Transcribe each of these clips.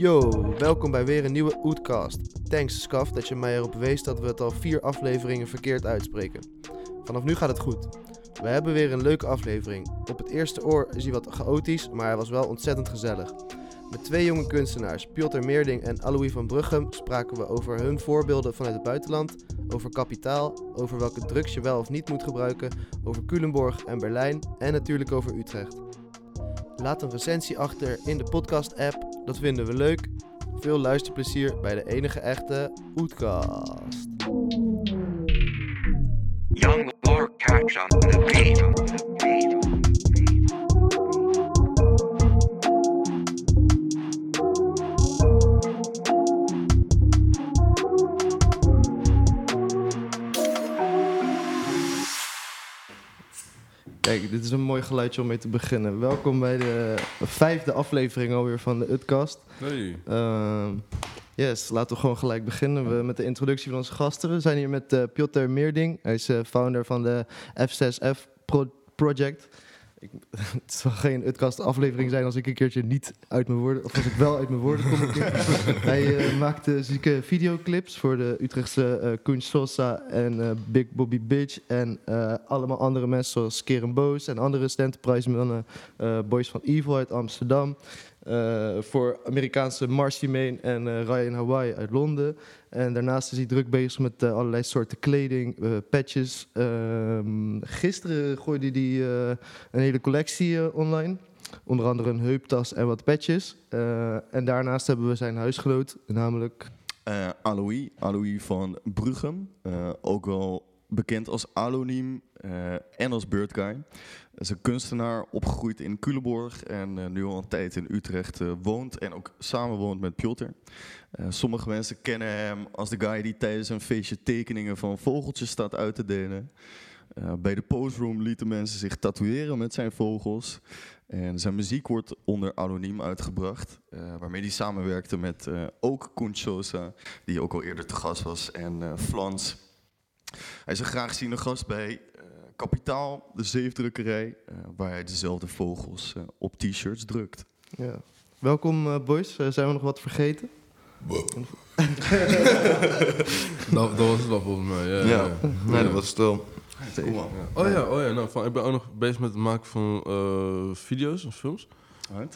Yo, welkom bij weer een nieuwe Oetcast. Thanks Scaf dat je mij erop wees dat we het al vier afleveringen verkeerd uitspreken. Vanaf nu gaat het goed. We hebben weer een leuke aflevering. Op het eerste oor is hij wat chaotisch, maar hij was wel ontzettend gezellig. Met twee jonge kunstenaars, Piotr Meerding en Alois van Bruggem, spraken we over hun voorbeelden vanuit het buitenland, over kapitaal, over welke drugs je wel of niet moet gebruiken, over Culemborg en Berlijn en natuurlijk over Utrecht. Laat een recensie achter in de podcast-app, dat vinden we leuk. Veel luisterplezier bij de enige echte Oetkast. Young catch on the. Kijk, dit is een mooi geluidje om mee te beginnen. Welkom bij de vijfde aflevering alweer van de Utkast. Hey. Ehm, yes, laten we gewoon gelijk beginnen we met de introductie van onze gasten. We zijn hier met eh Piotr Meerding. Hij is eh, founder van de F6F Pro- Project. Ik, het zal geen Utkast aflevering zijn als ik een keertje niet uit mijn woorden... of als ik wel uit mijn woorden kom. een keer. Hij eh, maakte zieke videoclips voor de Utrechtse Koen Sosa en eh, Big Bobby Bitch... en allemaal andere mensen zoals Keren Boos en andere Enterprise mannen. eh, Boys van Evil uit Amsterdam. Eh, voor Amerikaanse Marcy Main en eh, Ryan Hawaii uit Londen. En daarnaast is hij druk bezig met eh, allerlei soorten kleding, patches. Ehm, gisteren gooide hij een hele collectie online. Onder andere een heuptas en wat patches. En daarnaast hebben we zijn huisgenoot, namelijk... Eh Alois, van Bruggem, eh, ook wel bekend als Aloniem en als Birdguy. Is een kunstenaar, opgegroeid in Culemborg en eh, nu al een tijd in Utrecht eh, woont en ook samenwoont met Piotr. Eh, sommige mensen kennen hem als de guy die tijdens een feestje tekeningen van vogeltjes staat uit te delen. Bij de postroom lieten mensen zich tatoeëren met zijn vogels. En zijn muziek wordt onder anoniem uitgebracht, waarmee hij samenwerkte met ook Koen Sosa, die ook al eerder te gast was, en Flans. Hij is een graag ziende gast bij Kapitaal, de zeefdrukkerij, eh, waar hij dezelfde vogels eh, op t-shirts drukt. Ja. Welkom eh, boys, zijn we nog wat vergeten? Dat, dat was het wel volgens mij. Ja, Ja. ja. Nee, dat was stil. Ja. Oh ja, oh ja nou, van, ik ben ook nog bezig met het maken van eh, video's en films.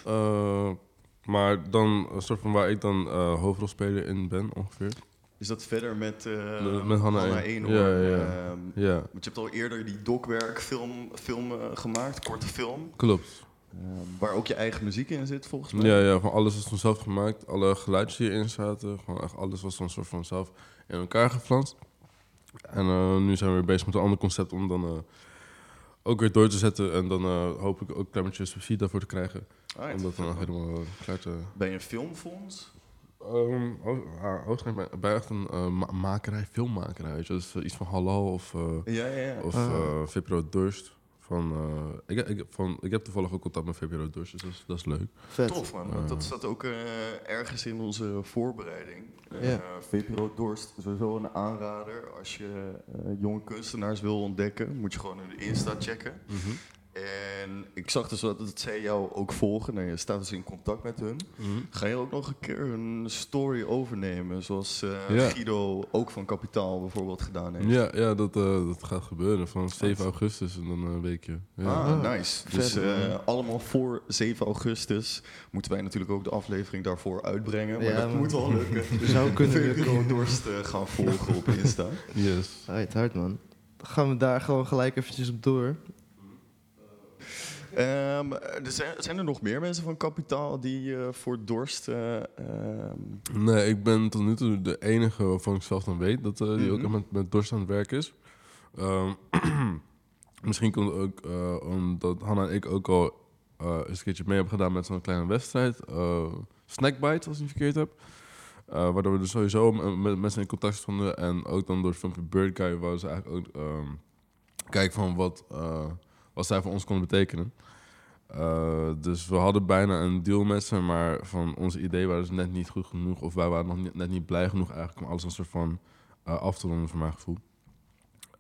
Eh, maar dan een soort van waar ik dan eh hoofdrolspeler in ben ongeveer. Is dat verder met, eh Met- Hanna. Eenhoorn? Ja, ja. Ehm, Ja, want je hebt al eerder die dokwerk film, eh, gemaakt, korte film, klopt. ehm, waar ook je eigen muziek in zit volgens mij. Ja, ja, van alles is toen zelf gemaakt. Alle geluidjes die hierin zaten. Gewoon echt alles was dan soort van zelf in elkaar geflanst. En eh, nu zijn we weer bezig met een ander concept om dan ook weer door te zetten. En dan hoop ik ook een klein beetje subsidie daarvoor te krijgen. Om dat dan helemaal klaar te... Ben je een filmfonds? Um, bij, bij echt een eh, ma- makerij, filmmakerij. Weet je? Dus iets van Halal of, eh Ja, ja, ja. of Ah. eh, Durst. Van, eh, ik, ik, van, ik heb toevallig ook contact met VPRO Durst, dus dat is, dat is leuk. Vet. Tof man, dat staat ook eh, ergens in onze voorbereiding. Ja. Eh, VPRO Dorst, sowieso een aanrader. Als je eh, jonge kunstenaars wil ontdekken, moet je gewoon hun Insta checken. En ik zag dus dat het zij jou ook volgen. Nou, je staat dus in contact met hun. Ga je ook nog een keer een story overnemen, zoals eh, Ja. Guido ook van Kapitaal bijvoorbeeld gedaan heeft? Ja, ja dat, eh, dat gaat gebeuren van 7 augustus en dan een weekje. Ja. Ah, nice. Dus vet, eh, allemaal voor 7 augustus moeten wij natuurlijk ook de aflevering daarvoor uitbrengen. Maar Ja, dat moet wel lukken. We zouden kunnen lukken. Dorst eh, gaan volgen op Insta. Yes. Right, hard man. Dan gaan we daar gewoon gelijk eventjes op door. Ehm, er zijn, zijn er nog meer mensen van Kapitaal die eh, voor Dorst... eh, ehm, Nee, ik ben tot nu toe de enige waarvan ik zelf dan weet dat eh, die ook Mhm. met, met dorst aan het werk is. Ehm, misschien komt het ook omdat Hanna en ik ook al eens een keertje mee hebben gedaan met zo'n kleine wedstrijd. Snackbite, als ik niet verkeerd heb. Waardoor we dus sowieso met, mensen in contact stonden. En ook dan door het filmpje Bird Guy waar ze eigenlijk ook ehm, kijken van wat, wat zij voor ons konden betekenen. Eh, dus we hadden bijna een deal met ze, maar van onze idee waren ze net niet goed genoeg. Of wij waren nog niet, net niet blij genoeg eigenlijk om alles een soort van eh, af te ronden, voor mijn gevoel.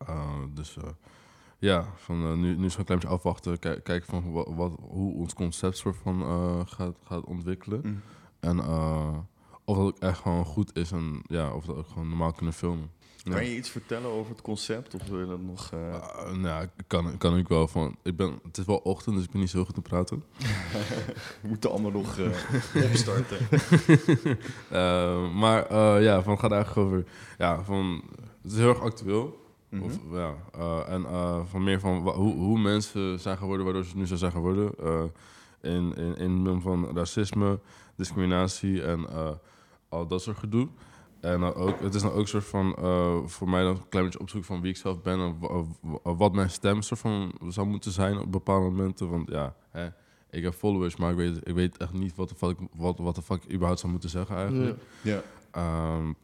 Eh, dus ja, van, nu, nu is het een klein beetje afwachten, ki- kijken van wat, wat, hoe ons concept soort van gaat, gaat ontwikkelen. mm. En of dat ook echt gewoon goed is en ja, of dat ook gewoon normaal kunnen filmen. Ja. Kan je iets vertellen over het concept? Of wil je dat nog... Uh... Uh, nou, kan, kan ik wel van. Ik ben, het is wel ochtend, dus ik ben niet zo goed te praten. We moeten allemaal nog uh, opstarten. uh, maar ja, van het gaat eigenlijk over. Ja, van. Het is heel erg actueel. Mm -hmm. of, ja, en van meer van hoe, hoe mensen zijn geworden waardoor ze nu zo zijn geworden. in, in, in van racisme, discriminatie en al dat soort gedoe. En dan ook, het is dan ook een soort van, uh, voor mij dan een klein beetje opzoeken van wie ik zelf ben en wat mijn stem soort van zou moeten zijn op bepaalde momenten. Want ja, hè, ik heb followers, maar ik weet, ik weet echt niet wat de fuck, wat, wat de fuck ik überhaupt zou moeten zeggen eigenlijk. Ja. Yeah. Um,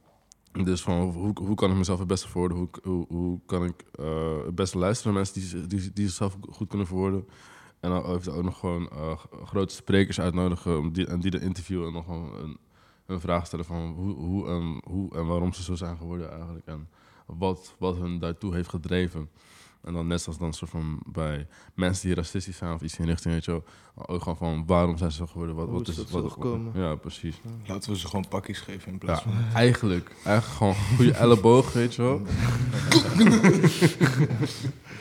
dus van hoe, hoe kan ik mezelf het beste verwoorden? Hoe, hoe, hoe kan ik uh, het beste luisteren naar mensen die, die, die zichzelf goed kunnen verwoorden? En dan heeft ook nog gewoon uh, grote sprekers uitnodigen om die, en die de interviewen en nog gewoon een, een vraag stellen van hoe, hoe, en, hoe en waarom ze zo zijn geworden eigenlijk. En wat, wat hun daartoe heeft gedreven. En dan net zoals dan soort van bij mensen die racistisch zijn of iets in richting, weet je wel. Ook gewoon van waarom zijn ze zo geworden? Wat, is is dat wat, zo gekomen? Ja, precies. Laten we ze gewoon pakjes geven in Ja, plaats van... eigenlijk. Eigenlijk gewoon goede elleboog, weet je wel.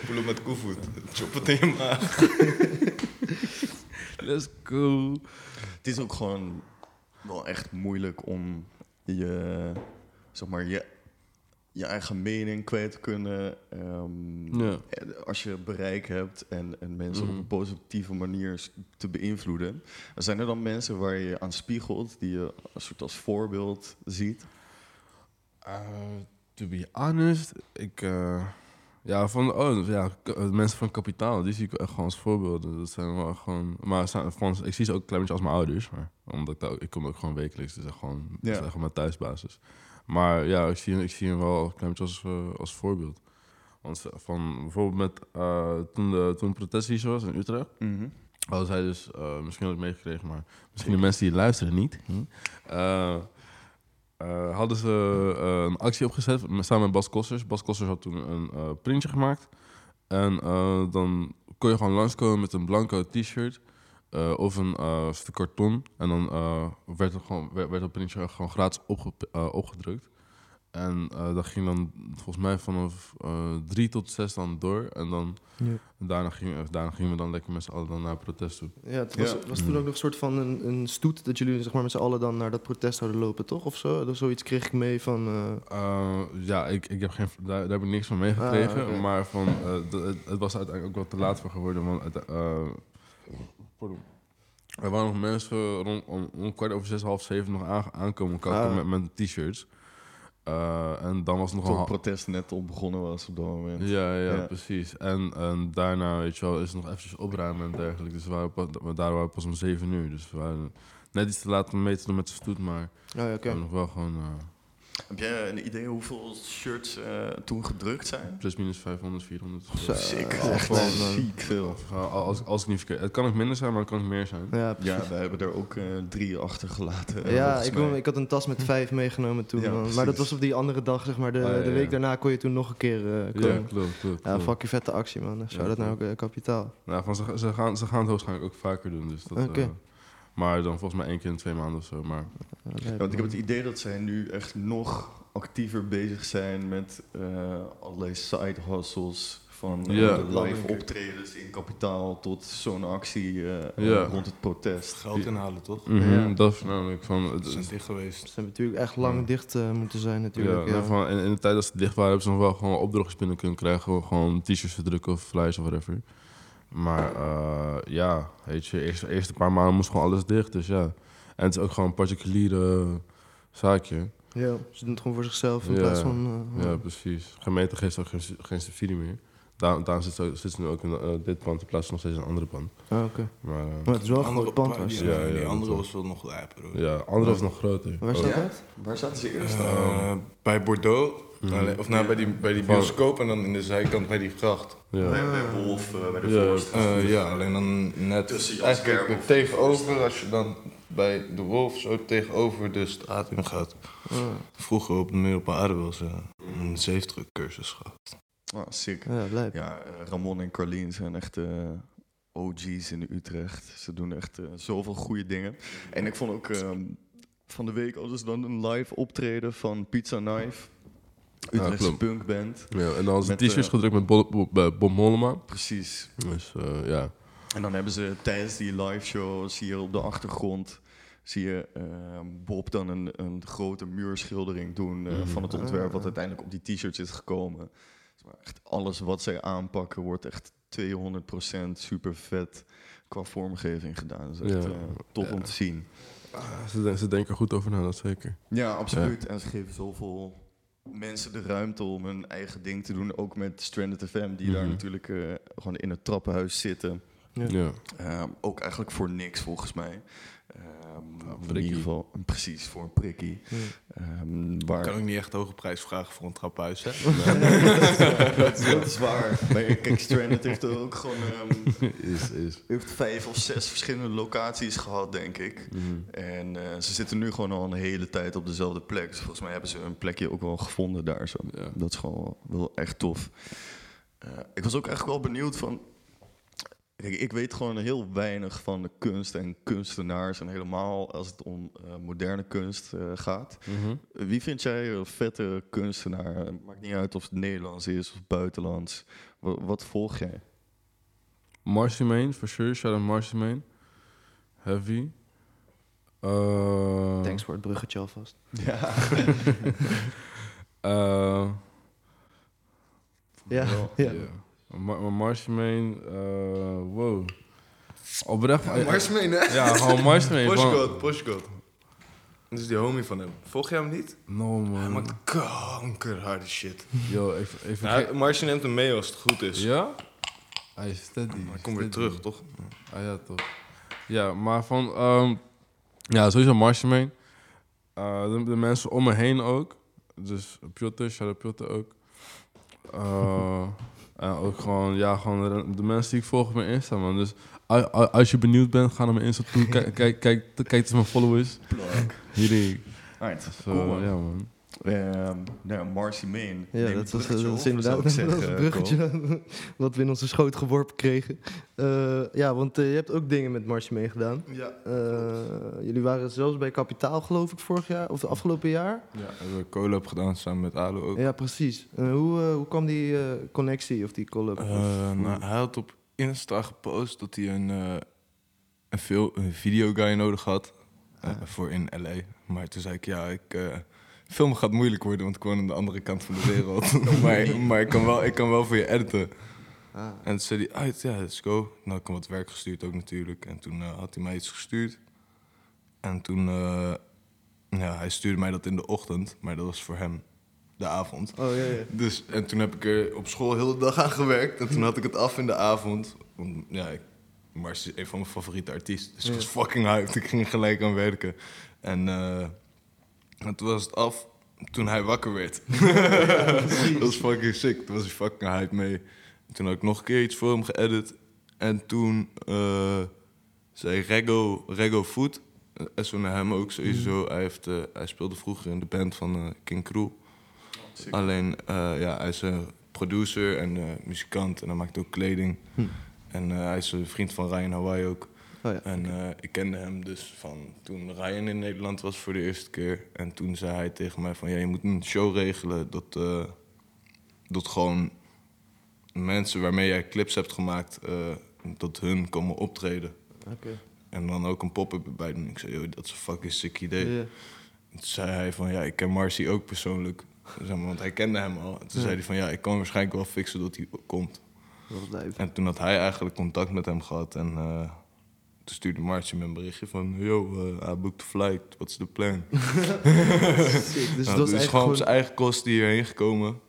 Voel hem met koevoet. Chop het in je maag. Let's go. Het is ook gewoon wel echt moeilijk om je, zeg maar, je, je eigen mening kwijt te kunnen. Um, Ja. Als je bereik hebt en, en mensen Mhm. op een positieve manier te beïnvloeden. Zijn er dan mensen waar je aan spiegelt, die je een soort als voorbeeld ziet? Uh, to be honest, ik... eh, ja, van, oh, ja, eh, mensen van kapitaal, die zie ik echt gewoon als voorbeelden. Dat zijn wel gewoon... Maar zijn, van, ik zie ze ook een klein beetje als mijn ouders. Maar, omdat ik, daar ik kom ook gewoon wekelijks, dus echt gewoon, dat is Ja. echt mijn thuisbasis. Maar ja, ik zie, ik zie hem wel een klein beetje als, eh, als voorbeeld. Want van, bijvoorbeeld met, eh, toen, de, toen protest was in Utrecht... hadden zij dus, misschien had ik meegekregen, maar misschien de mensen die luisteren niet. hm, eh, hadden ze eh, een actie opgezet samen met Bas Kossers. Bas Kossers had toen een eh, printje gemaakt. En dan kon je gewoon langskomen met een blanco t-shirt of een stuk karton. En dan werd, er gewoon, werd, dat printje gewoon gratis opge- opgedrukt. En eh, dat ging dan volgens mij vanaf eh, drie tot zes dan door. En dan Ja. daarna, ging, eh, daarna gingen we dan lekker met z'n allen dan naar het protest toe. Ja, het was, Ja. was toen ook nog een soort van een, een stoet dat jullie zeg maar, met z'n allen dan naar dat protest zouden lopen, toch? Of zo? Dus zoiets kreeg ik mee van... Uh, ja, ik, ik heb geen, daar, daar heb ik niks van meegekregen. Ah. Maar van, uh, het, het was uiteindelijk ook wel te laat voor geworden. Want het, uh, pardon. er waren nog mensen rond om, om kwart over zes, half zeven nog aan, aankomen kakken Ah. met, met t-shirts. Uh, en dan was nog Toen een protest net al begonnen was op dat moment. ja, ja, Ja. precies. En, en daarna, weet je wel, is het nog eventjes opruimen en dergelijke. Dus we waren pas, we- daar waren we pas om zeven uur. Dus we waren net iets te laat om mee te doen met de stoet, maar oh ja, we nog wel gewoon uh, Heb jij een idee hoeveel shirts eh, toen gedrukt zijn? plus minus 500, 400. Zo, Sick, echt nee, man. ziek veel. Uh, als, als ik niet verkeerd... Het kan ook minder zijn, maar het kan ook meer zijn. Ja, precies. Ja, wij hebben er ook eh, drie achtergelaten. eh, Ja, ik, ik had een tas met vijf meegenomen toen. Ja, maar dat was op die andere dag, zeg maar. De, Ah, ja, de ja. week daarna kon je toen nog een keer eh, Ja, komen. klopt, klopt. Ja, klopt. fuck je vette actie, man. Zou dat nou ook kapitaal? Nou, van, ze, ze, gaan, ze gaan het hoogstwaarschijnlijk ook vaker doen. Dus dat, Oké. Maar dan volgens mij één keer in twee maanden of zo. Maar Ja, want ik heb het idee dat zij nu echt nog actiever bezig zijn met eh, allerlei side hustles. Van Ja. de live optredens in kapitaal tot zo'n actie eh, Ja. rond het protest. Geld inhalen, toch? Mhm, Ja. dat is namelijk van... Het, Ze zijn dicht geweest. Ze hebben natuurlijk echt lang Ja. dicht eh, moeten zijn, natuurlijk. Ja, van, in, in de tijd dat ze dicht waren, hebben ze nog wel gewoon opdrachtjes binnen kunnen krijgen. Gewoon t-shirts verdrukken of flyers of whatever. Maar eh, ja, weet je, eerst, eerste paar maanden moest gewoon alles dicht. Dus ja. En het is ook gewoon een particuliere zaakje. Ja, ze doen het gewoon voor zichzelf in Ja. plaats van... eh, Ja, precies. De gemeente geeft ook geen, geen subsidie meer. Daar, daarom zit ze, zit ze nu ook in eh, dit pand in plaats van nog steeds een andere pand. Ah, oké. Maar, eh, Maar het is wel een Andere groot pand. pa- was. Ja, Ja, ja, die andere was wel nog lijper, hoor. ja, andere was nog groter. Waar Oh. staat Ja? dat? Waar zaten ze eerst? Eh, bij Bordeaux, Mhm. Alleen- of nou bij die, bij die bioscoop en dan in de zijkant bij die gracht. Ja. bij, bij Wolf, bij de Ja. Eh, ja, alleen dan net Tussen eigenlijk tegenover, als je dan bij de Wolf zo tegenover de straat in gaat. Ah, Vroeger op de middelbare aarde was eh, een zeefdruk cursus gehad. Ah, sick. ja. Ja, Ramon en Carlien zijn echt eh, OG's in Utrecht. Ze doen echt eh, zoveel goede dingen. En ik vond ook ehm, van de week hadden ze dan een live optreden van Pizza Knife. Ja, Utrechtse klopt. punkband. Ja, en dan zijn t-shirts eh, gedrukt met Bob, Mollema. Precies. Dus eh, ja. En dan hebben ze tijdens die live show, zie je op de achtergrond, zie je eh, Bob dan een, een grote muurschildering doen eh, van het ontwerp wat uiteindelijk op die t-shirts is gekomen. Maar echt alles wat zij aanpakken wordt echt 200% super vet qua vormgeving gedaan. Dat is echt Ja. eh, tof om te zien. Ah, Ze, ze denken er goed over na, dat zeker. Ja, absoluut. En ze geven zoveel mensen de ruimte om hun eigen ding te doen. Ook met Stranded FM, die daar Mhm. natuurlijk eh, gewoon in het trappenhuis zitten. Ja. Ja. Ehm, ook eigenlijk voor niks volgens mij. Ehm, in prikkie. ieder geval, precies, voor een prikkie. Ehm, waar, kan ook niet echt hoge prijs vragen voor een traphuis, hè? dat, is, dat is waar. Maar kijk, Stranded heeft er ook gewoon ehm, Is, is. heeft vijf of zes verschillende locaties gehad, denk ik. En eh, ze zitten nu gewoon al een hele tijd op dezelfde plek. Dus volgens mij hebben ze een plekje ook wel gevonden daar. Zo. Ja. Dat is gewoon wel echt tof. Eh, ik was ook echt wel benieuwd van... Kijk, ik weet gewoon heel weinig van de kunst en kunstenaars. En helemaal als het om eh, moderne kunst eh, gaat. Mhm. Wie vind jij een vette kunstenaar? Maakt niet uit of het Nederlands is of buitenlands. Wa- wat volg jij? Marcy Main, for sure. Shout out Marcy Main. Heavy. Uh, Thanks voor het bruggetje alvast. Ja. Uh, ja. ja. Marcy Main, uh, wow. Oprecht. Ja, Marsmeen, hè? Ja, gewoon van- Postcode, postcode. Dat is die homie van hem. Volg jij hem niet? No Hij man. maakt kankerharde shit. Yo, even... even Nou, neemt hem mee als het goed is. ja? Hij is steady. Maar kom weer terug, toch? Ah ja, toch. Ja, maar van... ehm, ja, sowieso Marshmallow. Eh de, de mensen om me heen ook. Dus Piotr, shout out Piotr ook. Eh, en ook gewoon, ja, gewoon de, mensen die ik volg op mijn Insta, man. Dus als je benieuwd bent, ga naar mijn Insta toe. Kijk, kijk, kijk, kijk eens mijn followers. Hier, zo, cool, man. ja, man. Ehm, nou, Marcy Main. Ja, dat bruggetje dat is inderdaad dat zeggen, een bruggetje wat we in onze schoot geworpen kregen. Eh, ja, want eh, je hebt ook dingen met Marsje meegedaan. Ja. Eh, jullie waren zelfs bij Kapitaal, geloof ik, vorig jaar of de afgelopen jaar. Ja, hebben we collab gedaan samen met Alo ook. Ja, precies. Hoe, hoe kwam die connectie of die collab? Nou, hij had op Insta gepost dat hij een, een, veel, een videoguy nodig had eh, voor in LA. Maar toen zei ik, ja, ik, filmen gaat moeilijk worden, want ik woon aan de andere kant van de wereld. maar maar ik, kan wel, ik kan wel voor je editen. Ah. En toen zei hij, uit, ja, let's go. Nou, had ik hem wat werk gestuurd ook natuurlijk. En toen eh, had hij mij iets gestuurd. En toen, eh, ja, hij stuurde mij dat in de ochtend, maar dat was voor hem de avond. Oh ja, ja. Dus, en toen heb ik er op school heel de dag aan gewerkt. En toen had ik het af in de avond. Want, ja, ik, Mars is een van mijn favoriete artiesten. Dus ik was fucking hyped. Ik ging gelijk aan werken. En, eh, en toen was het af toen hij wakker werd. dat was fucking sick. Toen was hij fucking hyped mee. En toen had ik nog een keer iets voor hem geëdit. En toen eh, zei Rego, Rego Food... eh, SO naar hem ook sowieso. Hij, heeft, eh, hij speelde vroeger in de band van King Crew. Alleen, eh, ja, hij is een producer en muzikant en hij maakt ook kleding. Hm. En hij is een vriend van Ryan Hawaii ook. Oh ja. En eh, ik kende hem dus van toen Ryan in Nederland was voor de eerste keer. En toen zei hij tegen mij van, ja, je moet een show regelen dat, eh, dat gewoon mensen waarmee jij clips hebt gemaakt, eh, dat hun komen optreden. En dan ook een pop-up erbij doen. Ik zei, joh, dat is een fucking sick idee. Toen zei hij van, ja, ik ken Marcy ook persoonlijk. Zeg maar, want hij kende hem al. En toen zei hij van, ja, ik kan waarschijnlijk wel fixen dat hij komt. En toen had hij eigenlijk contact met hem gehad. En toen stuurde Marcy me een berichtje van... Yo, uh, I booked the flight. What's the plan? Sick. Dus Nou, dat was dus eigenlijk gewoon op zijn eigen kosten hierheen gekomen.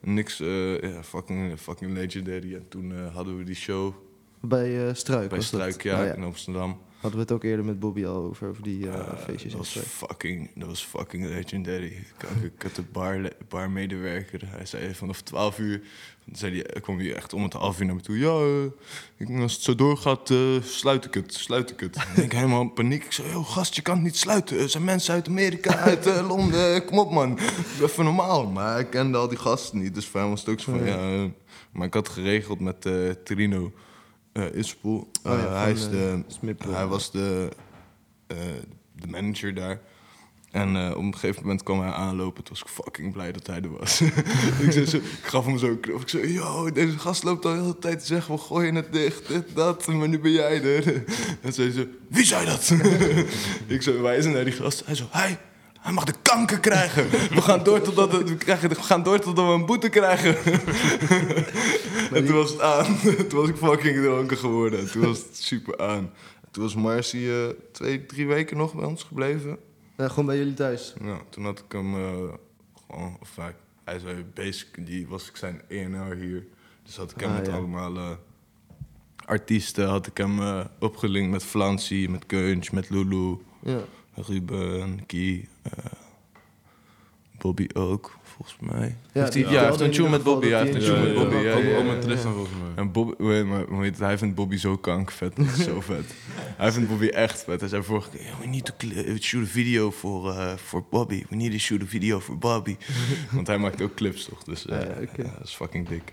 Niks, eh, ja, fucking, fucking legendary. En toen eh, hadden we die show Bij eh Struik bij? Struik, ja, Oh, ja. in Amsterdam. Hadden we het ook eerder met Bobby al over, over die Eh, feestjes dat was fucking, dat was fucking legendary. Ik, had de bar, barmedewerker, hij zei vanaf 12 uur, zei die, hij kwam hier echt om het half uur naar me toe. Ja, eh, ik, als het zo doorgaat, eh, sluit ik het, sluit ik het. En ik helemaal in paniek. Ik zei, gast, je kan het niet sluiten. Er zijn mensen uit Amerika, uit Londen, kom op man. Even normaal. Maar ik kende al die gasten niet, dus voor hem was het ook zo van, ja... maar ik had geregeld met Trino uh. Oh ja, hij, is de, hij was de, eh, de manager daar. En eh, op een gegeven moment kwam hij aanlopen. Toen was ik fucking blij dat hij er was. ik, zei zo, ik gaf hem zo een knop. Ik zei, yo, deze gast loopt al de hele tijd te zeggen... we gooien het dicht, dit, dat, maar nu ben jij er. en zei ze, wie zei dat? ik zo wijzen naar die gast. Hij zo, hij, hij mag de kanker krijgen. We gaan door totdat we, we, krijgen, we gaan door totdat we een boete krijgen. en toen was het aan. toen was ik fucking dronken geworden. En toen was het super aan. Toen was Marcy eh, twee, drie weken nog bij ons gebleven. Ja, gewoon bij jullie thuis. Ja, toen had ik hem eh, gewoon, of hij, hij zei basic, die was ik zijn ENR hier. Dus had ik hem Ah, met ja. allemaal eh, artiesten, had ik hem opgelinkt met Flancy, met Kunch, met Lulu, Ja. Ruben, Kie, eh, Bobby ook, volgens mij. Ja, heeft hij, die ja, hij heeft een tune met Bobby, hij heeft een tune met Bobby. ook, met Tristan volgens mij. En Bobby, weet, maar, hoe heet het? hij vindt Bobby zo kankervet. Dat is zo vet. Hij vindt Bobby echt vet. Hij zei vorige keer, "Yeah, we need to shoot a video voor eh, voor Bobby. We need to shoot a video voor Bobby. Want hij maakt ook clips toch, dus eh, Ja, oké. ja, dat is fucking dik.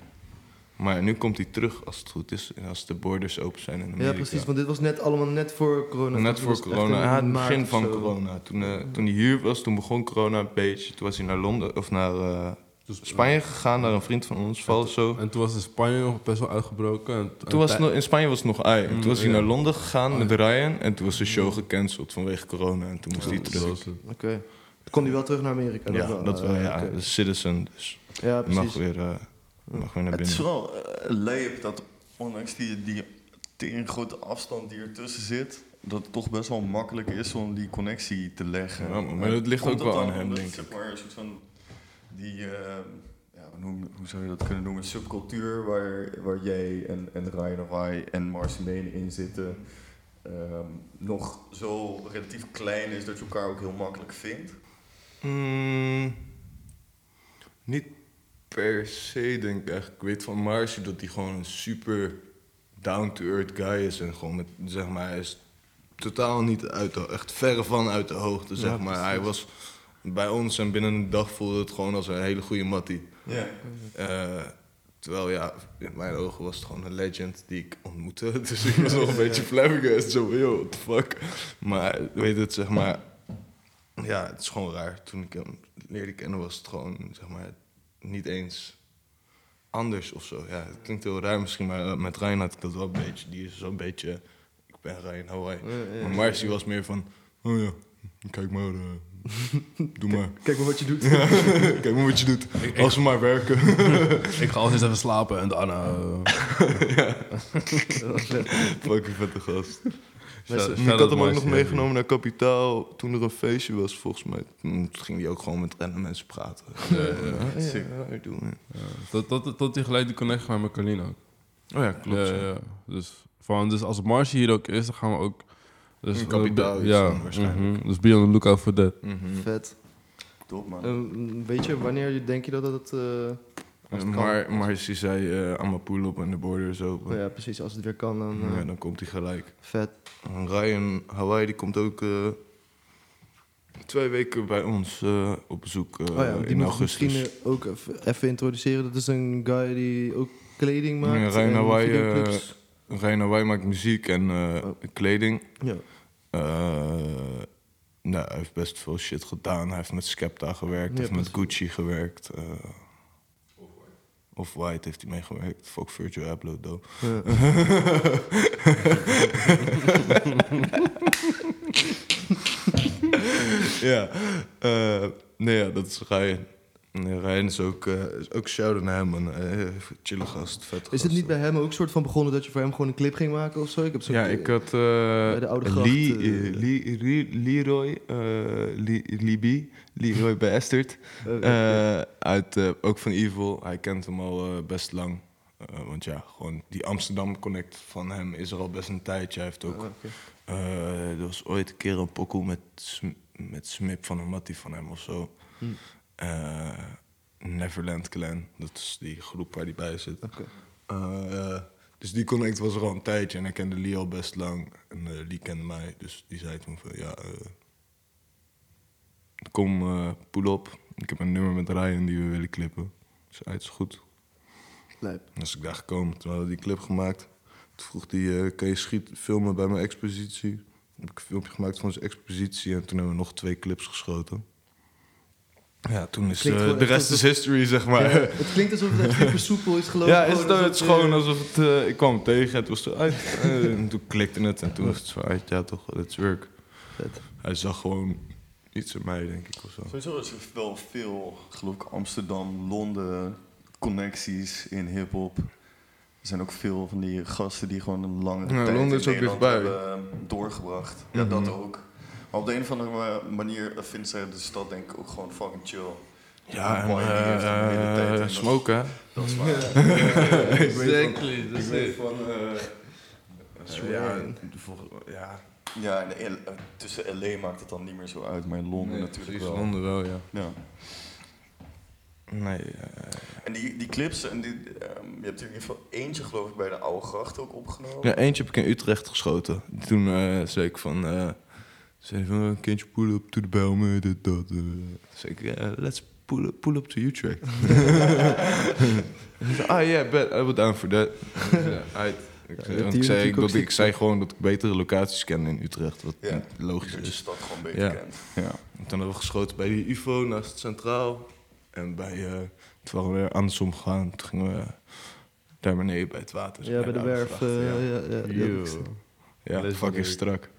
Maar nu komt hij terug als het goed is. En als de borders open zijn in Amerika. ja, precies. Want dit was net allemaal net voor corona. Net Dat voor corona. in Ja, het begin van zo. corona. Toen, eh, toen hij hier was, toen begon corona een beetje. Toen was hij naar Londen, of naar eh, Spanje gegaan, naar een vriend van ons, Valso. En toen was in Spanje nog best wel uitgebroken. En, Toen was nog, in Spanje was het nog ai. En toen was hij naar Londen gegaan met Ryan. En toen was de show gecanceld vanwege corona. En toen moest hij terug. Oké. Toen kon hij wel terug naar Amerika. Ja, wel. dat wel. Ah, Ja, citizen. Dus ja hij mag precies. weer, eh, mag Het is wel uh, leep dat ondanks die, die grote afstand die ertussen zit, dat het toch best wel makkelijk is om die connectie te leggen. Ja, maar dat ligt Komt ook wel aan hem, denk ik. maar, een soort van die, eh, ja, hoe, hoe zou je dat kunnen noemen, subcultuur waar, waar jij en, en Ryan Rai en Marceline in zitten, ehm, nog zo relatief klein is dat je elkaar ook heel makkelijk vindt. Mm, niet per se, denk ik echt. Ik weet van Marcy dat hij gewoon een super down-to-earth guy is. En gewoon met, zeg maar, hij is totaal niet uit de, echt verre van uit de hoogte, zeg maar. Hij was bij ons en binnen een dag voelde het gewoon als een hele goede mattie. Ja. Eh, terwijl ja, in mijn ogen was het gewoon een legend die ik ontmoette. Dus ik was nog een beetje flabbergasted. Zo yo, what the fuck. Maar weet het, zeg maar... Ja, het is gewoon raar. Toen ik hem leerde kennen was het gewoon, zeg maar, niet eens anders of zo. Ja, het klinkt heel raar misschien, maar eh, met Ryan had ik dat wel een beetje. Die is zo'n beetje, ik ben Ryan Hawaii. Ja, ja, Maar Marcy was meer van, oh ja, kijk maar, eh, doe maar. Kijk maar wat je doet. Kijk maar wat je doet. Als we maar werken. Ik ga altijd even slapen en daarna... eh, Fucking vette gast. Ik had hem ook nog meegenomen naar Kapitaal toen er een feestje was, volgens mij. Toen ging hij ook gewoon met random mensen praten. Ja, ja, Sick. ja, ik doe het. dat, dat, dat hij gelijk die connect gemaakt met Carlino ook. Oh ja, klopt. Ja, ja. ja. Dus, van, dus als Marcy hier ook is, dan gaan we ook... Dus, Een kapitaal iets ja, waarschijnlijk. mhm. Dus be on the lookout for that. Mhm. Vet. Top man. Ehm, weet je, wanneer denk je dat het... eh, als het kan? Maar, maar ze zei eh aan mijn pull op en de border is open. Oh ja, precies. Als het weer kan, dan... eh, Ja, dan komt hij gelijk. Vet. En Ryan Hawaii die komt ook eh, twee weken bij ons eh, op bezoek eh, Oh ja, die in augustus. misschien eh, ook even, introduceren. Dat is een guy die ook kleding maakt. Ja, Ryan Hawaii. Ryan Hawaii maakt muziek en eh, Oh. kleding. ja. Eh, nou, hij heeft best veel shit gedaan. Hij heeft met Skepta gewerkt, Ja, heeft met. Gucci gewerkt. Of White heeft hij meegewerkt. Fuck Virtual Abloh, though. Ja. ja, eh, nee, ja, dat is Ryan. Nee, Ryan is ook, is ook shout naar hem. Een eh, chille gast, vet Is het niet bij hem ook soort van begonnen dat je voor hem gewoon een clip ging maken of zo? Ik heb zo'n Ja, ik had eh de Oude Gracht, Lee, Lee- Lee- Leroy, eh Lee, Libby, Leroy. Eh, Eh, uit, eh, ook van Evil. Hij kent hem al best lang. Eh, want ja, gewoon die Amsterdam Connect van hem is er al best een tijdje. Hij heeft ook... Eh, er was ooit een keer een pokoe met, met Smip van een mattie van hem of zo. Hm. Eh, Neverland Clan, dat is die groep waar hij bij zit. Oké. Eh, dus die connect was er al een tijdje en ik kende Lee al best lang. En eh, Lee kende mij, dus die zei toen van ja, eh, kom eh pull op. Ik heb een nummer met Ryan die we willen clippen. Dus hij is goed. Lijp. Dus ik daar gekomen, toen hadden we die clip gemaakt. Toen vroeg hij, eh, kan je schiet, filmen bij mijn expositie? heb ik een filmpje gemaakt van zijn expositie en toen hebben we nog twee clips geschoten. Ja, toen is eh, de rest is history, zeg maar. Ja, Ja, het klinkt alsof het echt super soepel is gelopen. is het, Gewoon het is gewoon alsof het... eh, ik kwam hem tegen, het was eruit. Eh, en toen klikte het en toen was het zo uit. Ja, toch, it's work. Vet. Hij zag gewoon iets in mij, denk ik, of zo. Sowieso is er wel veel, geloof ik, Amsterdam, Londen connecties in hip-hop. Er zijn ook veel van die gasten die gewoon een lange Ja, tijd Londen in is ook Nederland dichtbij. hebben eh, doorgebracht. Ja, Mhm. dat ook. Maar op de een of andere manier vindt zij de stad denk ik ook gewoon fucking chill. Ja, en Boy, die heeft een hele tijd en eh dat- smoke, hè? Dat is waar. ik weet van, Exactly, ik weet van eh, ja, ja, Ja, en L- eh, tussen LA maakt het dan niet meer zo uit, maar in Londen nee, natuurlijk precies, wel. Londen wel, ja. Ja. Nee, eh, En die, die clips, en die, ehm, je hebt er in ieder geval eentje geloof ik bij de Oude Gracht ook opgenomen. ja, eentje heb ik in Utrecht geschoten. Toen eh, zei ik van, eh zei van, can't you pull up to the Bijlmer, dit, dat. eh. Toen zei ik, let's pull up, pull up to Utrecht. Zei, ah yeah, bet, I was down for that. Aight. Ik, Ja, ik, zei, dat, ik ziek zei gewoon dat ik betere locaties ken in Utrecht, wat Ja. logisch Dat je is. stad gewoon beter Ja. kent. Ja. En toen hebben we geschoten bij die UFO naast het Centraal. En bij, eh toen waren we weer andersom gegaan. Toen gingen we daar beneden bij het water. Ja, bij de werf. Eh, ja. ja, ja, ik fucking strak.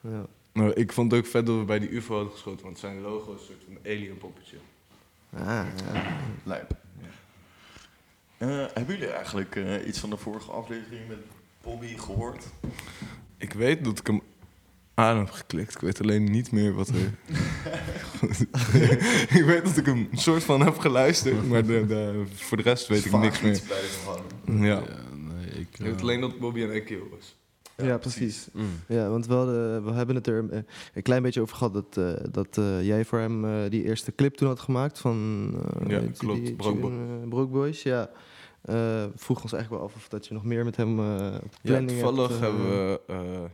Ja. Nou, ik vond het ook vet dat we bij die UFO hadden geschoten, want zijn logo is een soort van alien poppetje. Ah, ja. Lijp. Eh, hebben jullie eigenlijk eh, iets van de vorige aflevering met Bobby gehoord? Ik weet dat ik hem aan heb geklikt. Ik weet alleen niet meer wat er... ik weet dat ik hem een soort van heb geluisterd, maar de, de- voor de rest weet ik niks meer. Ja. nee, ik... Ik weet alleen dat Bobby en Ekio was. Ja, precies. Mm. Ja, want we, hadden, we hebben het er eh, een klein beetje over gehad dat, eh, dat eh, jij voor hem eh, die eerste clip toen had gemaakt van eh, Ja, klopt, die Broke tune, eh, Broke Boys. Ja. Eh vroeg ons eigenlijk wel af of dat je nog meer met hem eh Ja, planning toevallig hebt, hebben we eh, een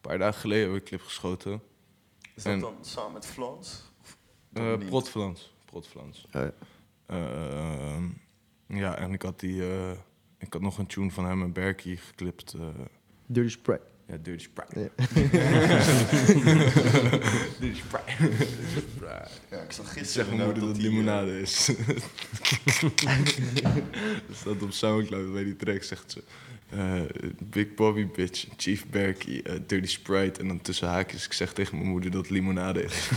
paar dagen geleden hebben we een clip geschoten. Is dat En- dan samen met Flans? Niet? Protvlans. Protvlans. Oh, ja. Eh, ja, en ik had, die, eh, ik had nog een tune van hem en Berkie geklipt. eh, Dirty Sprite. ja, Dirty Sprite. Ja. Dirty Sprite. Ja, ik zag gisteren zeg mijn moeder dat het die, eh, limonade is. Dat staat op Soundcloud bij die track, zegt ze. eh, Big Bobby Bitch, Chief Berkey, eh, Dirty Sprite. En dan tussen haakjes, ik zeg tegen mijn moeder dat het limonade is.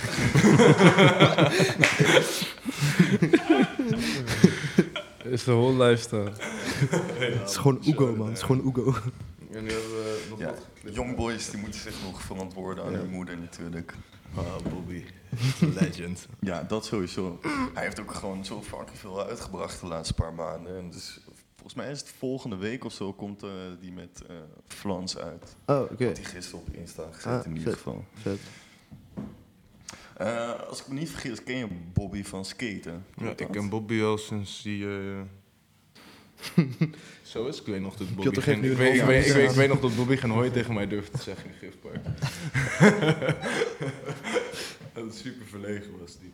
Is de whole lifestyle. Het is gewoon Ugo, man. Het is gewoon Ugo. En nu hebben we nog Ja, wat geklipt. young boys die moeten zich nog verantwoorden aan hun moeder natuurlijk. Ah, Bobby. Legend. Ja, dat sowieso. Hij heeft ook gewoon zo fucking veel uitgebracht de laatste paar maanden. En dus volgens mij is het volgende week of zo komt eh, die met eh Flans uit. Oh, oké. Had hij gisteren op Insta gezet Ah, in ieder vet. geval. Vet. Eh, als ik me niet vergis, ken je Bobby van skaten? Ja, ik ken Bobby al sinds die... eh, Zo is, ik weet nog dat Bobby geen, ik, weet, ik, weet, ik, jaar weet, ik aan. weet nog dat Bobby geen hooi tegen mij durfde te zeggen in Gifpark. dat is super verlegen was die.